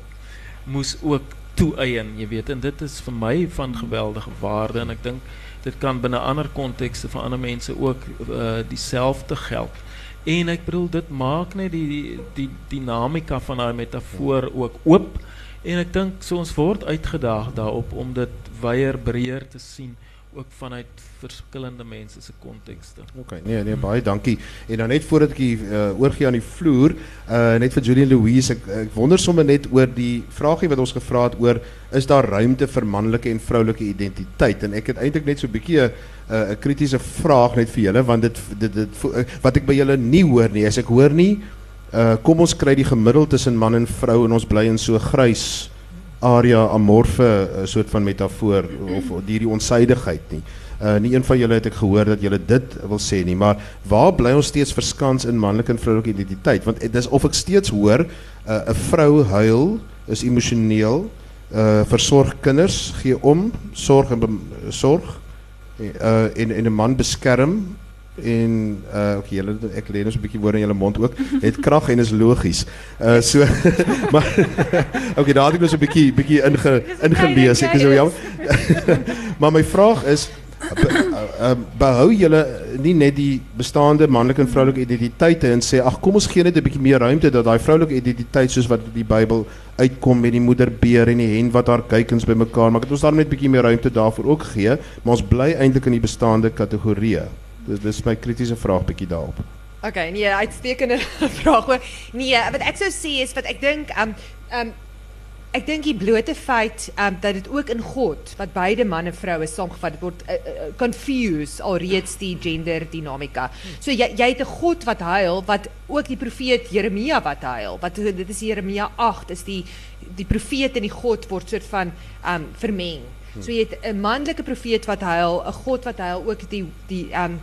moes ook toeëien, jy weet, en dit is vir my van geweldige waarde en ek dink dit kan binne ander kontekste vir ander mense ook uh dieselfde geld. En ek bedoel dit maak net die die, die dinamika van daai metafoor ook oop. En ek dink so ons word uitgedaag daarop om dit wyeer breër te sien ook vanuit verskillende mense se kontekste. OK, nee nee baie dankie. En dan net voordat ek uh, oorgie aan die vloer, uh net vir Julian Louise, ek, ek wonder sommer net oor die vraagie wat ons gevra het oor is daar ruimte vir manlike en vroulike identiteit? En ek het eintlik net so 'n bietjie 'n 'n kritiese vraag net vir julle want dit dit dit uh, wat ek by julle nie hoor nie, is ek hoor nie uh kom ons kry die gemiddeld tussen man en vrou en ons bly in so grys area amorfe uh, soort van metafoor of, of hierdie onsydigheid nie. Uh nie een van julle het ek gehoor dat julle dit wil sê nie, maar waar bly ons steeds verskans in manlike en vroulike identiteit? Want dit is of ek steeds hoor 'n uh, vrou huil, is emosioneel, uh versorg kinders, gee om, sorg en sorg uh en en 'n man beskerm en uh okay, julle ek lê nou so 'n bietjie woorde in julle mond ook. Het krag en is logies. Uh so maar okay, daar het ek nou so 'n bietjie bietjie inge ingelees. Ek is so jammer. maar my vraag is be, uh, uh, behou julle nie net die bestaande manlike en vroulike identiteite en sê ag kom ons gee net 'n bietjie meer ruimte dat daai vroulike identiteit soos wat die Bybel uitkom met die moederbeer en die hen wat haar kuikens bymekaar maak. Het ons daar net 'n bietjie meer ruimte daarvoor ook gee, maar ons bly eintlik in die bestaande kategorieë. Dis dis my kritiese vraag bietjie daarop. Okay, nee, uitstekende vraag hoor. Nee, wat ek sou sê is wat ek dink um um ek die blote feit um dat dit ook in God wat beide man en vrou is saamgevat word uh, uh, confuse alreeds die gender dinamika. So jy jy het God wat huil wat ook die profeet Jeremia wat huil. Wat dit is Jeremia 8 is die die profeet en die God word soort van um vermeng. So jy het 'n manlike profeet wat huil, 'n God wat huil, ook die die um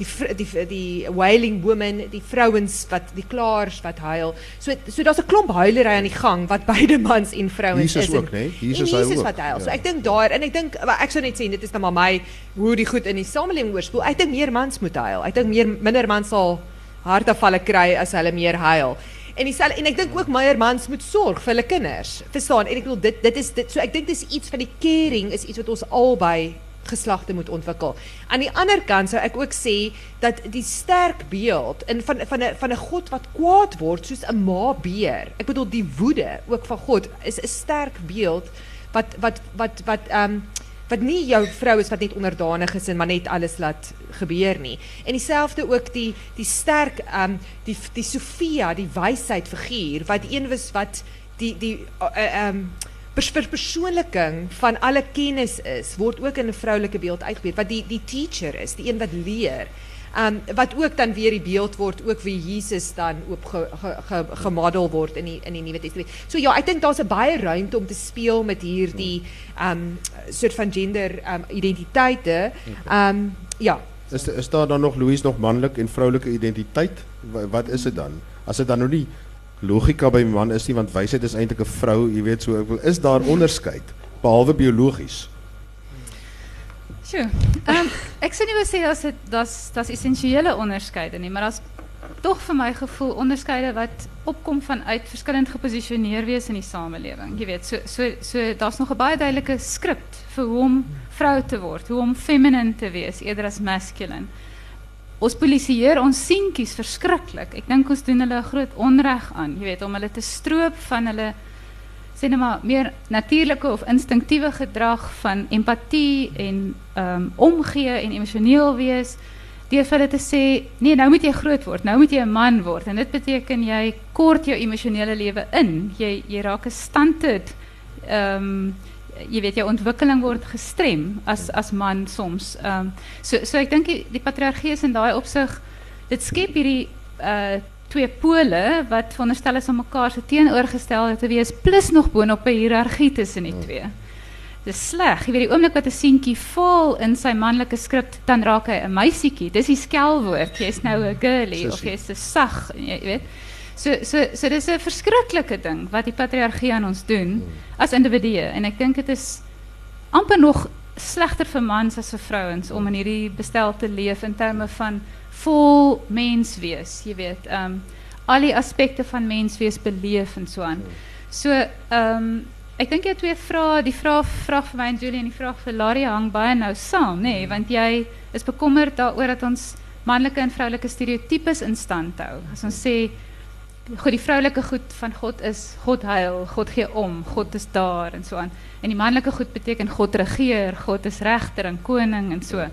die die die wailing woman, die vrouens wat die klaars wat huil. So so daar's 'n klomp huilery aan die gang wat beide mans en vrouens is. ook, né? Jesus en Jesus ook, wat huil. So ja. ek dink daar en ek dink ek sou net sê dit is nou maar my hoe die goed in die samelewing oorspoel. Ek dink meer mans moet huil. Ek dink meer minder mans sal hartaanvalle kry as hulle meer huil. En dieselfde en ek dink ook meer mans moet sorg vir hulle kinders. Verstaan? En ek bedoel dit dit is dit so ek dink dis iets van die caring is iets wat ons albei geslagte moet ontwikkel. Aan die ander kant sou ek ook sê dat die sterk beeld in van van 'n van 'n God wat kwaad word soos 'n ma beer. Ek bedoel die woede ook van God is 'n sterk beeld wat wat wat wat ehm um, wat nie jou vrou is wat net onderdanig is maar net alles laat gebeur nie. En dieselfde ook die die sterk um, die die Sofia, die wysheid figuur wat een was wat die die uh, um, van alle kennis is, word ook in 'n vroulike beeld uitgebeeld wat die die teacher is, die een wat leer. Um wat ook dan weer die beeld word ook wie Jesus dan ook ge, ge, ge, gemodel word in die in die Nuwe Testament. So ja, ek dink daar's 'n baie ruimte om te speel met hierdie um soort van gender um identiteite. Um ja, Is is daar dan nog Louise nog manlik en vroulike identiteit? Wa- Wat is dit dan? As dit dan nou nie logika by man is nie want wysheid is eintlik 'n vrou, jy weet so ek wil is daar onderskeid behalwe biologies. Sjoe. Ehm ek sou nie wou sê dat dit dat's dat's essensiële onderskeide nie, maar daar's tog vir my gevoel onderskeide wat opkom vanuit verskillend geposisioneer wees in die samelewing. Jy weet, so so so daar's nog 'n baie duidelike skrip vir hoe om vrou te word, hoe om feminine te wees eerder as masculine. ons polisieer ons seentjies verskriklik. Ek dink ons doen hulle groot onreg aan, jy weet, om hulle te stroop van hulle net maar meer natuurlike of instinktiewe gedrag van empatie en ehm omgee en emosioneel wees. Deur vir hulle te sê nee nou moet jy groot word nou moet jy 'n man word. En dit beteken jy kort jou emosionele lewe in. Jy jy raak 'n ehm jy weet jou ontwikkeling word gestrem as as man soms. Ehm um, so so ek dink die, die is in daai opsig dit skep hierdie uh twee pole wat veronderstel is om mekaar se teenoorgestelde te wees plus nog boonop 'n hiërargie tussen die twee. Dis sleg. Jy weet die oomblik wat 'n seentjie val in sy manlike skrip, dan raak hy 'n meisietjie. Dis die skelwoord. Jy's nou 'n girlie of jy's te sag, jy weet. So so so dis 'n verskriklike ding wat die patriargie aan ons doen as individue en ek dink dit is amper nog slegter vir mans as vir vrouens om in hierdie bestel te leef in terme van vol mens wees, jy weet, ehm um, al die aspekte van mens wees beleef en so aan. So ehm um, ek dink jy twee vrae, die vraag vraag vir my en Julie en die vraag vir Larry hang baie nou saam, nê, nee, want jy is bekommerd daaroor dat ons manlike en vroulike stereotypes in stand hou. As ons sê goed die vroulike goed van God is God huil, God gee om, God is daar en so aan. En die manlike goed beteken God regeer, God is regter en koning en so. Ja,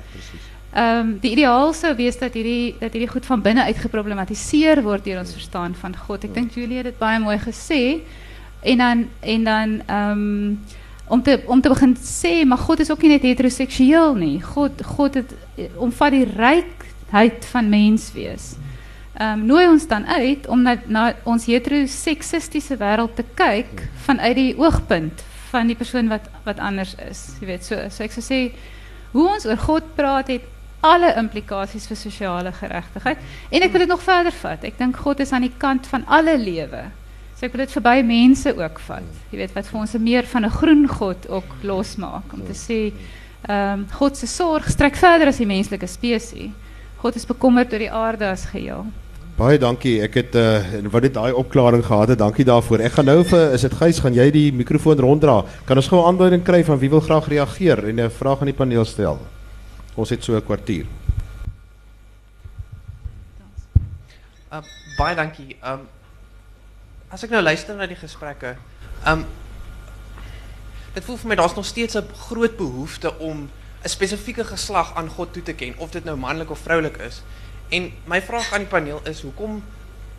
Ehm um, die ideaal sou wees dat hierdie dat hierdie goed van binne uit geproblematiseer word deur ons verstaan van God. Ek dink Julie het dit baie mooi gesê. En dan en dan ehm um, om te om te begin sê, maar God is ook nie net heteroseksueel nie. God God het omvat die rykheid van mens wees. Ehm um, nooi ons dan uit om na, na ons heteroseksistiese wêreld te kyk vanuit die oogpunt van die persoon wat wat anders is. Jy weet, so so ek sou sê hoe ons oor God praat het alle implikasies vir sosiale geregtigheid en ek wil dit nog verder vat. Ek dink God is aan die kant van alle lewe. So ek wil dit verby mense ook vat. Jy weet wat vir ons meer van 'n groen God ook losmaak om te sê ehm um, God se sorg strek verder as die menslike spesies. God is bekommerd oor die aarde as geheel. Baie dankie. Ek het uh wat dit daai opklaring gehad het. Dankie daarvoor. Ek gaan nou vir is dit Gys, gaan jy die mikrofoon ronddra? Kan ons gou 'n aanduiding kry van wie wil graag reageer en 'n vraag aan die paneel stel? Ons het so 'n kwartier. Uh, baie dankie. Um as ek nou luister na die gesprekke, um dit voel vir my daar's nog steeds 'n groot behoefte om 'n spesifieke geslag aan God toe te ken, of dit nou manlik of vroulik is. En my vraag aan die paneel is hoekom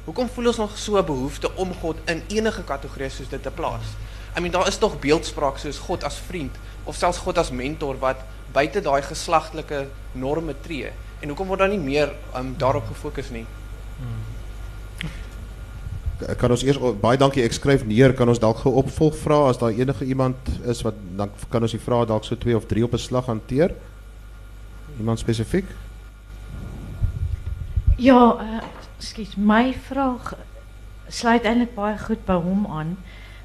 hoekom voel ons nog so 'n behoefte om God in enige kategorie soos dit te plaas? I mean daar is tog beeldspraak soos God as vriend of selfs God as mentor wat buite daai geslagtelike norme tree. En hoekom word daar nie meer um, daarop gefokus nie? Kan ons eers baie dankie ek skryf neer kan ons dalk gou opvolg vra as daar enige iemand is wat dan kan ons die vrae dalk so 2 of 3 op 'n slag hanteer. Iemand spesifiek? Ja, uh, skiet, my vraag sluit eintlik baie goed by hom aan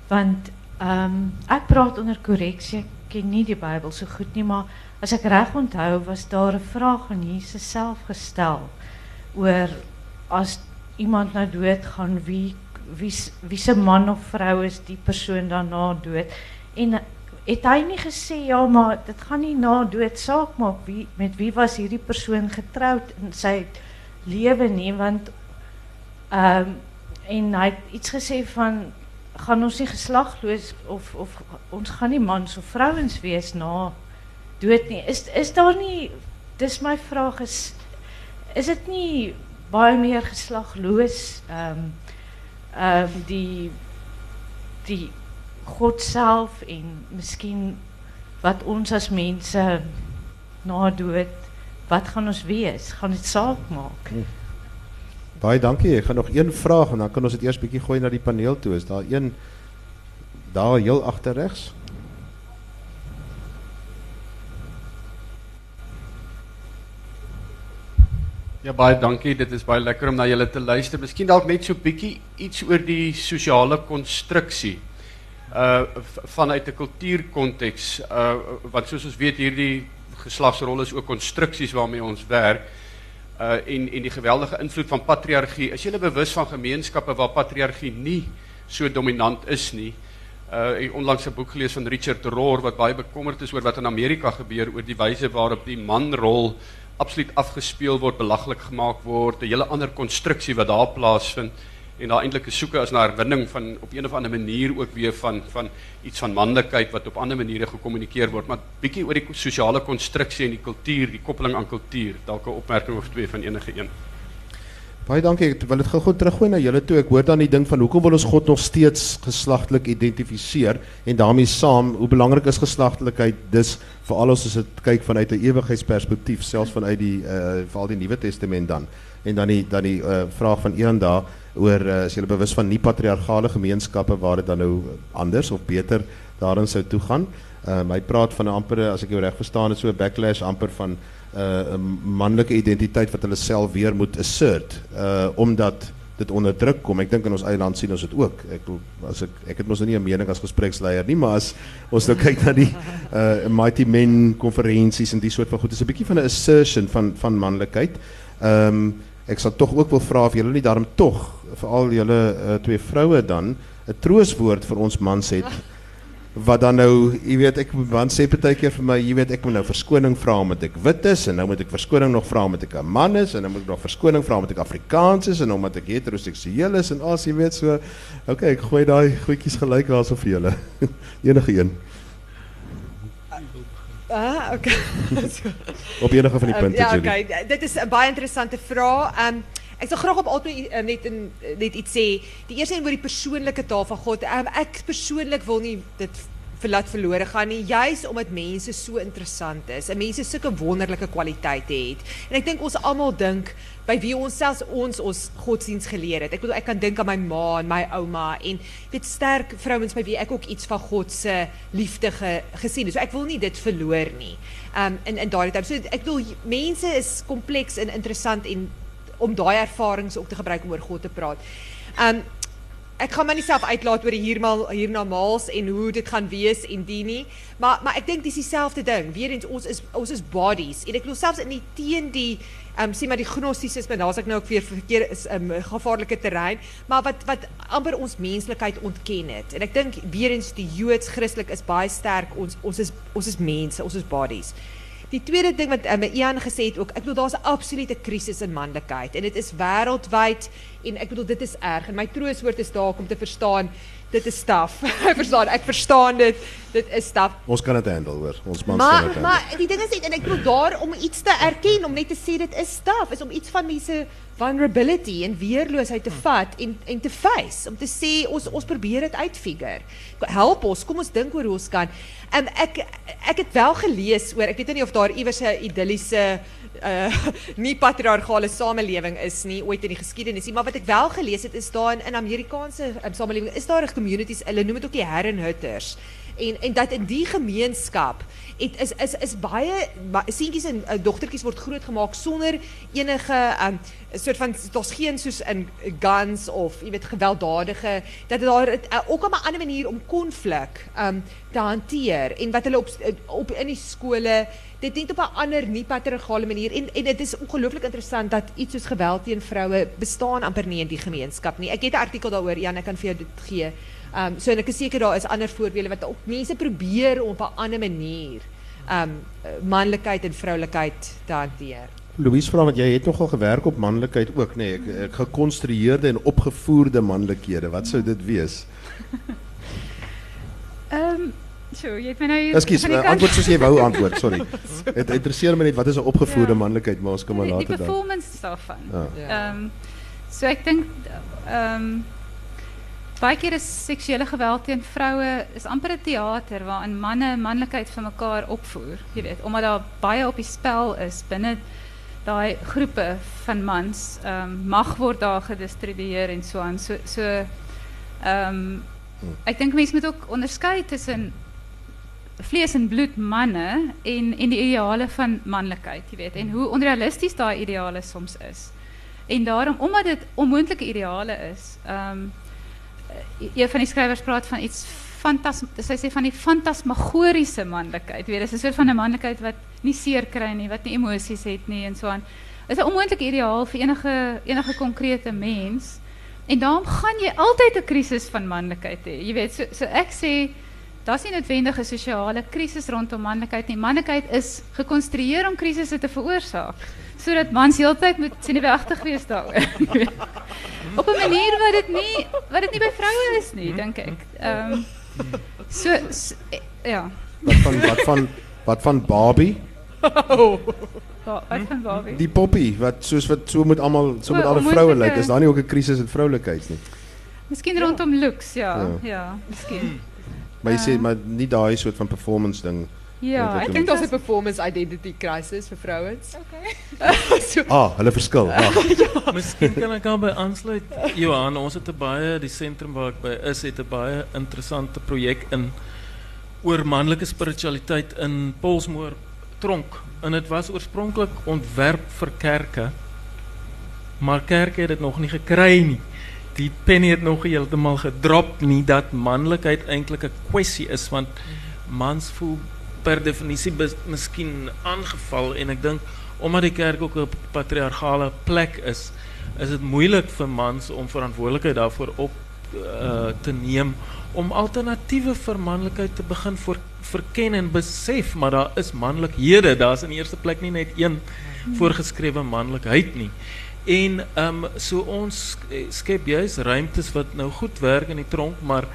want ehm um, ek praat onder korreksie. Ek ken nie die Bybel so goed nie, maar as ek reg onthou was daar 'n vraag aan Jesus self gestel oor as iemand nou dood gaan wie wie wie se man of vrou is die persoon daarna dood? En het hy nie gesê ja maar dit gaan nie na dood saak maak wie met wie was hierdie persoon getroud en sy lewe nie want ehm um, en hy het iets gesê van gaan ons nie geslagloos of of ons gaan nie mans of vrouens wees na dood nie. Is is daar nie dis my vraag is is dit nie baie meer geslagloos ehm um, die die God self en miskien wat ons as mense na dood wat gaan ons wees? Gaan dit saak maak? Hm. Baie dankie. Ek gaan nog een vraag en dan kan ons dit eers bietjie gooi na die paneel toe. Is daar een daar heel agter regs? Ja baie dankie. Dit is baie lekker om na julle te luister. Miskien dalk net so bietjie iets oor die sosiale konstruksie. Uh vanuit 'n kultuurkonteks. Uh want soos ons weet hierdie geslagsrol is ook konstruksies waarmee ons werk. Uh en en die geweldige invloed van patriargie. Is jy bewus van gemeenskappe waar patriargie nie so dominant is nie? Uh ek onlangs 'n boek gelees van Richard Rohr wat baie bekommerd is oor wat in Amerika gebeur oor die wyse waarop die manrol absoluut afgespeel word, belaglik gemaak word, 'n hele ander konstruksie wat daar plaasvind en daar eintlik 'n soeke is na herwinning van op een of ander manier ook weer van van iets van manlikheid wat op ander maniere gekommunikeer word, maar bietjie oor die sosiale konstruksie en die kultuur, die koppeling aan kultuur, dalk 'n opmerking of twee van enige een. Baie dankie. Ek wil dit gou-gou teruggooi na julle toe. Ek hoor dan die ding van hoekom wil ons God nog steeds geslagtelik identifiseer en daarmee saam hoe belangrik is geslagtelikheid dis veral as ons dit kyk vanuit 'n ewigheidsperspektief, selfs vanuit die uh veral die Nuwe Testament dan. En dan die dan die uh vraag van een daar oor uh, as jy bewus van nie patriargale gemeenskappe waar dit dan nou anders of beter daarin sou toe gaan. Ehm um, hy praat van 'n amper as ek jou reg verstaan het so 'n backlash amper van uh, 'n manlike identiteit wat hulle self weer moet assert uh omdat dit onder druk kom. Ek dink in ons eie land sien ons dit ook. Ek as ek ek het mos nou nie 'n mening as gespreksleier nie, maar as ons nou kyk na die uh Mighty Men konferensies en die soort van goed, is 'n bietjie van 'n assertion van van manlikheid. Ehm um, ek sal tog ook wil vra of julle nie daarom tog veral julle uh, twee vroue dan 'n trooswoord vir ons mans het wat dan nou, jy weet ek man sê partykeer vir my, jy weet ek moet nou verskoning vra omdat ek wit is en nou moet ek verskoning nog vra omdat ek 'n man is en nou moet ek nog verskoning vra omdat ek Afrikaans is en omdat ek heteroseksueel is en as jy weet so, okay, ek gooi daai goedjies gelyk daarso vir julle. enige een. Ah, okay. op enige van die Um, punte ja, okay. Dit is 'n baie interessante vraag. Um ek sal graag op altyd uh, net in net iets sê. Die eerste een oor die persoonlike taal van God. Um, ek persoonlik wil nie dit verlaat verlore gaan nie, juis omdat mense so interessant is en mense sulke wonderlike kwaliteite het. En ek dink ons almal dink by wie ons selfs ons ons godsdiens geleer het. Ek bedoel ek kan dink aan my ma en my ouma en weet sterk vrouens by wie ek ook iets van God se liefde ge, gesien het. So ek wil nie dit verloor nie. Um in in daardie tyd. So ek bedoel mense is kompleks en interessant en om daai ervarings ook te gebruik om oor God te praat. Um ek gaan my nie self uitlaat oor die hiermal hiernamaals en hoe dit gaan wees en die nie, maar maar ek dink dis dieselfde ding. Weerens ons is ons is bodies en ek glo selfs in die teen die ehm um, maar die gnostisisme, daar's ek nou ook weer verkeer is 'n um, gevaarlike terrein, maar wat wat amper ons menslikheid ontken het. En ek dink weerens die Joods Christelik is baie sterk. Ons ons is ons is mense, ons is bodies. Die tweede ding wat um, Ian gesê het ook, ek bedoel daar's 'n absolute krisis in manlikheid en dit is wêreldwyd en ek bedoel dit is erg en my trooswoord is daar om te verstaan dit is staf. ek verstaan, ek verstaan dit. Dit is staf. Ons kan dit handle hoor. Ons mans kan Maar dit maar die ding is net en ek bedoel daar om iets te erken, om net te sê dit is staf, is om iets van mense vulnerability en weerloosheid te vat en en te face, om te sê ons ons probeer dit uitfigure. Help ons, kom ons dink oor hoe ons kan. En ek ek het wel gelees oor, ek weet nie of daar iewers 'n idilliese uh nie patriargale samelewing is nie ooit in die geskiedenis nie, maar wat ek wel gelees het is daar in, in Amerikaanse um, samelewing is daar communities, hulle noem dit ook die herrenhutters. En en dat in die gemeenskap het is is is baie ba- seentjies en uh, dogtertjies word grootgemaak sonder enige um, soort van daar's geen soos in guns of jy weet gewelddadige dat daar uh, ook 'n ander manier om konflik um te hanteer en wat hulle op op in die skole dit net op 'n ander nie patriargale manier en en dit is ongelooflik interessant dat iets soos geweld teen vroue bestaan amper nie in die gemeenskap nie. Ek het 'n artikel daaroor, Jan, ek kan vir jou dit gee. Um so en ek is seker daar is ander voorbeelde wat ook mense probeer om op 'n ander manier um manlikheid en vroulikheid te hanteer. Louise vra want jy het nogal gewerk op manlikheid ook, nê? Nee, ek, ek gekonstrueerde en opgevoerde manlikhede. Wat sou dit wees? Ehm so, jy het my nou hier Ekskuus, van die uh, kant- antwoord soos jy wou antwoord, sorry. Dit interesseer my net wat is 'n opgevoerde Ja. manlikheid, maar ons kan maar die, die later dan. performance daarvan. Ja. Ja. Ehm so ek dink ehm baie keer is seksuele geweld teen vroue is amper 'n teater waarin manne manlikheid vir mekaar opvoer, jy weet, omdat daar baie op die spel is binne daai groepe van mans. Ehm mag word daar gedistribueer en so aan. So so ehm ek dink mense moet ook onderskei tussen vlees en bloed manne en en die ideale van manlikheid, jy weet, en hoe onrealisties daai ideale soms is. En daarom omdat dit onmoontlike ideale is, ehm um, een van die skrywers praat van iets fantas sy sê van die fantasmagoriese manlikheid. Weet, dis 'n soort van 'n manlikheid wat nie seer kry nie, wat nie emosies het nie en so aan. Is 'n onmoontlike ideaal vir enige enige konkrete mens. En daarom gaan jy altyd 'n krisis van manlikheid hê. Jy weet, so so ek sê daar's nie noodwendig 'n sosiale krisis rondom manlikheid nie. Manlikheid is gekonstrueer om krisisse te veroorsaak sodat mans heeltyd moet senuweeagtig wees daaroor. Op 'n manier wat dit nie wat dit nie by vroue is nie, dink ek. Ehm um, so, so ja. Wat van wat van wat van Barbie? Wat van Barbie? Die poppy wat soos wat so moet almal so met alle vroue lyk. Is daar nie ook 'n krisis in vroulikheid nie? Miskien rondom looks, ja. Ja. Ja, miskien. Maar jy sê maar nie daai soort van performance ding. Ja, Wat Ek het dink hom- daar's 'n performance identity crisis vir vrouens. Ah, hulle verskil. Ah. Miskien kan ek daarbey aansluit. Johan, ons het 'n baie die sentrum waar ek by is, het 'n baie interessante projek in oor manlike spiritualiteit in Polsmoor tronk. En dit was oorspronklik ontwerp vir kerke. Maar kerke het dit nog nie gekry nie. Die penny het nog nie heeltemal gedrop nie dat manlikheid eintlik 'n kwessie is want mans voel per definisie bes- miskien aangeval en ek dink omdat die kerk ook 'n patriargale plek is, is dit moeilik vir mans om verantwoordelikheid daarvoor op uh, te neem om alternatiewe vir manlikheid te begin voor, verken en besef, maar daar is manlikhede, daar's in die eerste plek nie net een voorgeskrewe manlikheid. En um, so ons skep juis ruimtes wat nou goed werk in die tronk, maar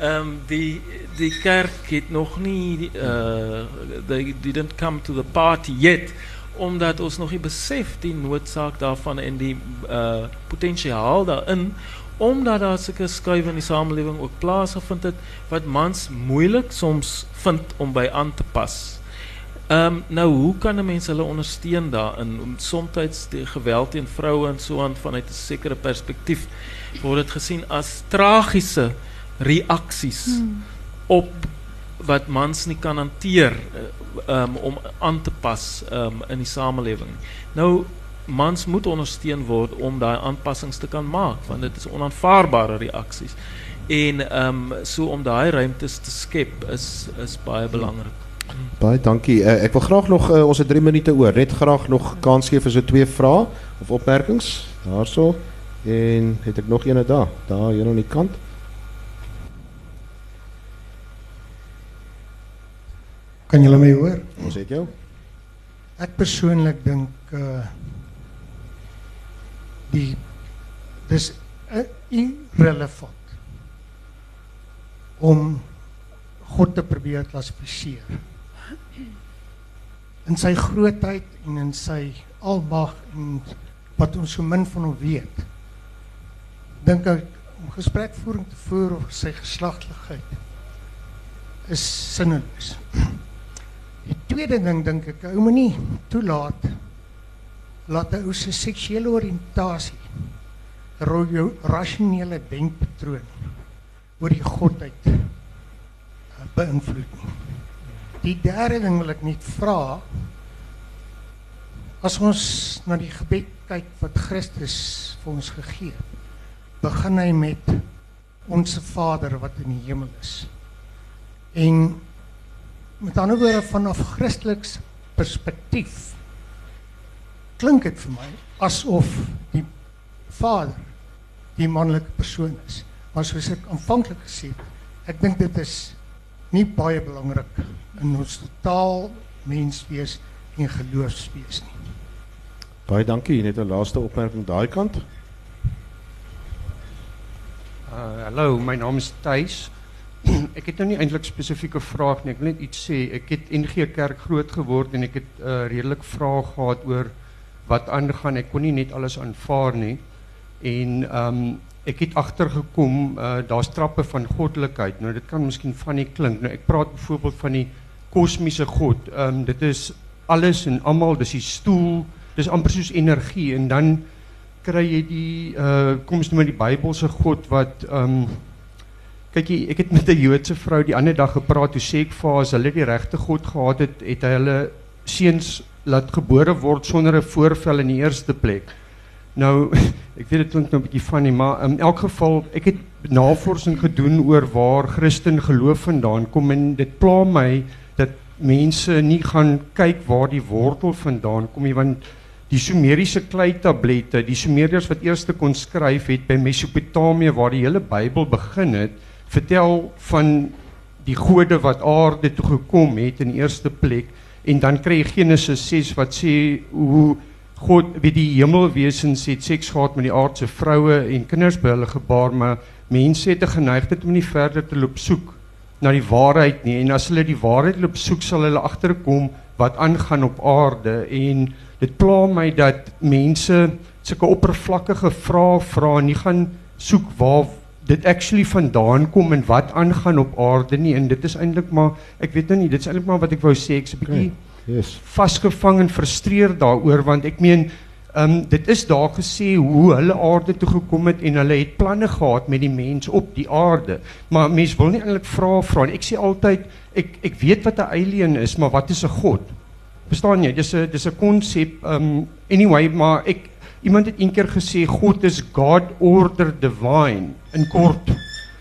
um, die die kerk het nog nie uh they didn't come to the party yet omdat ons nog nie besef die noodsaak daarvan en die uh potensiaal daarin omdat daar sulke skuwe in die samelewing ook plaasgevind het wat mans moeilik soms vind om by aan te pas. Ehm um, nou hoe kan 'n mens hulle ondersteun daarin om soms die geweld teen vroue en so aan vanuit 'n sekere perspektief word dit gesien as tragiese reaksies Hmm. op wat mans nie kan hanteer um, om aan te pas um, in die samelewing. Nou mans moet ondersteun word om daai aanpassings te kan maak want dit is onaanvaarbare reaksies. En ehm um, so om daai ruimtes te skep is is baie belangrik. Baie dankie. Uh, ek wil graag nog uh, ons het 3 minute oor. Net graag nog kans gee vir so twee vrae of opmerkings. Daarso. En het ek nog eene daar? Daar hier aan die kant. Kan julle my hoor? Ons het jou. Ek persoonlik dink uh die dis uh, irrelevant om God te probeer klassifiseer. In sy grootheid en in sy almag en wat ons so min van hom weet. Dink ek om gesprekvoering te voer oor sy geslagtigheid is sinneloos. Die tweede ding dink ek, ou moenie toelaat laat 'n ou se seksuele oriëntasie ro- jou rasionele denkpatroon oor die godheid uh, beïnvloed nie. Die derde ding wil ek net vra as ons na die gebed kyk wat Christus vir ons gegee het, begin hy met onsse Vader wat in die hemel is. En met ander woorde vanaf Christeliks perspektief klink dit vir my asof die Vader die manlike persoon is. Maar soos ek aanvanklik gesê het, ek dink dit is nie baie belangrik in ons totaal menswees en geloofswees nie. Baie dankie. Net 'n laaste opmerking daai kant. Uh, hallo, my naam is Thys. ek het nou nie eintlik spesifieke vraag nie. Ek wil net iets sê. Ek het NG Kerk groot geword en ek het uh, redelik vrae gehad oor wat aangaan. Ek kon nie net alles aanvaar nie. En ehm um, ek het agtergekom uh, daar's trappe van goddelikheid. Nou dit kan miskien funny klink. Nou ek praat byvoorbeeld van die kosmiese God. Ehm um, dit is alles en almal, dis die stoel, dis amper soos energie en dan kry jy die uh kom ons noem maar die Bybelse God wat ehm um, kyk jy ek het met 'n Joodse vrou die ander dag gepraat toe sê ek vir haar as hulle die regte God gehad het het hy hulle seuns laat gebore word sonder 'n voorvel in die eerste plek. Nou ek weet dit klink nou 'n bietjie funny maar in elk geval ek het navorsing gedoen oor waar Christen geloof vandaan kom en dit pla my mense nie gaan kyk waar die wortel vandaan kom nie want die Sumeriese kleitablette, die Sumeriërs wat eers kon skryf het by Mesopotamië waar die hele Bybel begin het, vertel van die gode wat aarde toe gekom het in eerste plek. En dan kry jy Genesis 6 wat sê hoe God wie die hemelwesens het seks gehad met die aardse vroue en kinders by hulle gebaar maar mense het 'n geneigtheid om nie verder te loop soek na die waarheid nie en as hulle die waarheid loop soek sal hulle agterkom wat aangaan op aarde en dit pla my dat mense sulke oppervlakkige vrae vra en nie gaan soek waar dit actually vandaan kom en wat aangaan op aarde nie en dit is eintlik maar ek weet nou nie dit is eintlik maar wat ek wou sê ek's 'n bietjie Okay. Yes. vasgevang en frustreer daaroor want ek meen um, dit is daar gesê hoe hulle aarde toe gekom het en hulle het planne gehad met die mens op die aarde. Maar mense wil nie eintlik vra vra nie. Ek sê altyd ek ek weet wat 'n alien is maar wat is 'n god? Verstaan jy? Dis 'n dis 'n konsep um, anyway maar ek iemand het een keer gesê God is God order divine in kort.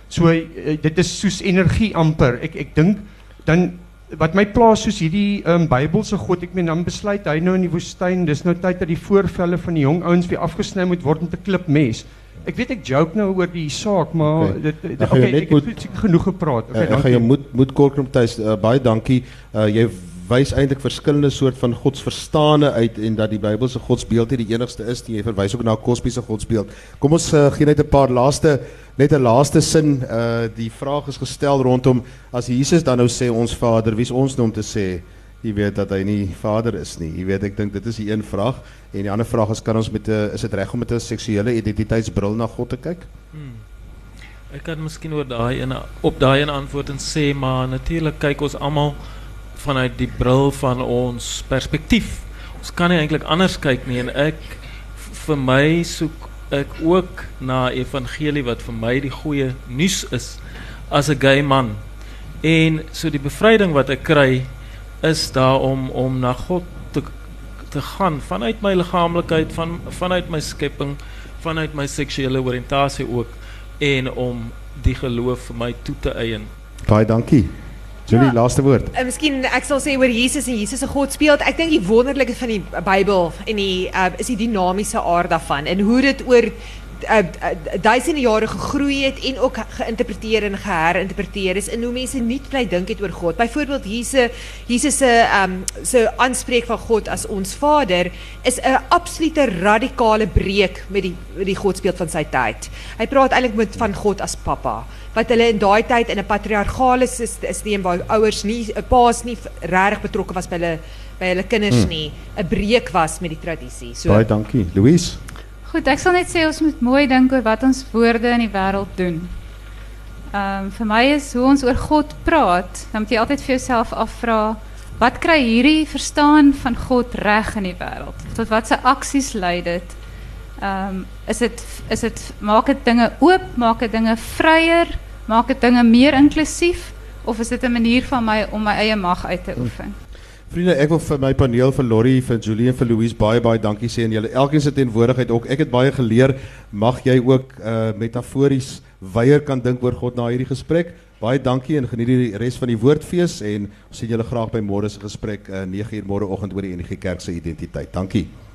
So uh, dit is soos energie amper. Ek ek dink dan wat my pla soos hierdie um, Bybelse God, ek meen dan besluit hy nou in die woestyn, dis nou tyd dat die voorvelle van die jong ouens weer afgesny moet word met 'n klipmes. Ek weet ek joke nou oor die saak, maar Okay. dit dit okay, net ek moet- het genoeg gepraat. Okay, Okay, ek gaan jou dankie. moed moed kortkrom tuis uh, baie dankie. Uh, jy wys eintlik verskillende soort van godsverstane uit en dat die Bybelse godsbeeld nie die enigste is nie. Jy verwys ook na 'n kosmiese godsbeeld. Kom ons uh, gee net 'n paar laaste net 'n laaste sin. Uh die vraag is gestel rondom as Jesus dan nou sê ons Vader, wie's ons nou om te sê jy weet dat hy nie Vader is nie. Jy weet ek dink dit is die een vraag en die ander vraag is kan ons met 'n is dit reg om met 'n seksuele identiteitsbril na God te kyk? Hmm. Ek kan miskien oor daai een op daai een antwoord en sê maar natuurlik kyk ons almal vanuit die bril van ons perspektief. Ons kan nie eintlik anders kyk nie en ek vir my soek ek ook na evangelie wat vir my die goeie nuus is as 'n gay man. En so die bevryding wat ek kry is daar om om na God te te gaan vanuit my liggaamlikheid van vanuit my skepping vanuit my seksuele oriëntasie ook en om die geloof vir my toe te eien. Baie dankie. Julie, Ja. laaste woord. Uh, miskien ek sal sê oor Jesus en Jesus se God speel. Ek dink die wonderlike van die Bybel en die uh, is die dinamiese aard daarvan en hoe dit oor uh, uh, duisende jare gegroei het en ook geïnterpreteer en geherinterpreteer is en hoe mense nie bly dink het oor God. Byvoorbeeld Jesus Jesus se um se aanspreek van God as ons Vader is 'n absolute radikale breek met die met die godsbeeld van sy tyd. Hy praat eintlik met van God as pappa wat hulle in daai tyd in 'n patriargale stelsel waar ouers nie 'n paas nie regtig betrokke was by hulle by hulle kinders Hmm. nie, 'n breek was met die tradisie. So Baie dankie. Louise. Goed, ek sal net sê ons moet mooi dink oor wat ons woorde in die wêreld doen. Ehm vir my is hoe ons oor God praat, dan moet jy altyd vir jouself afvra, wat kry hierdie verstaan van God reg in die wêreld? Tot watse aksies lei dit? Ehm is dit is dit maak dit dinge oop, maak dit dinge vryer, maak dit dinge meer inklusief of is dit 'n manier van my om my eie mag uit te oefen? Vriende, ek wil vir my paneel vir Lorrie, vir Julie en vir Louise baie baie dankie sê en julle elkeen se teenwoordigheid ook. Ek het baie geleer. Mag jy ook uh metafories weier kan dink oor God na hierdie gesprek. Baie dankie en geniet die res van die woordfees en ons sien julle graag môre se gesprek uh 9uur môreoggend oor die NG Kerk se identiteit. Dankie.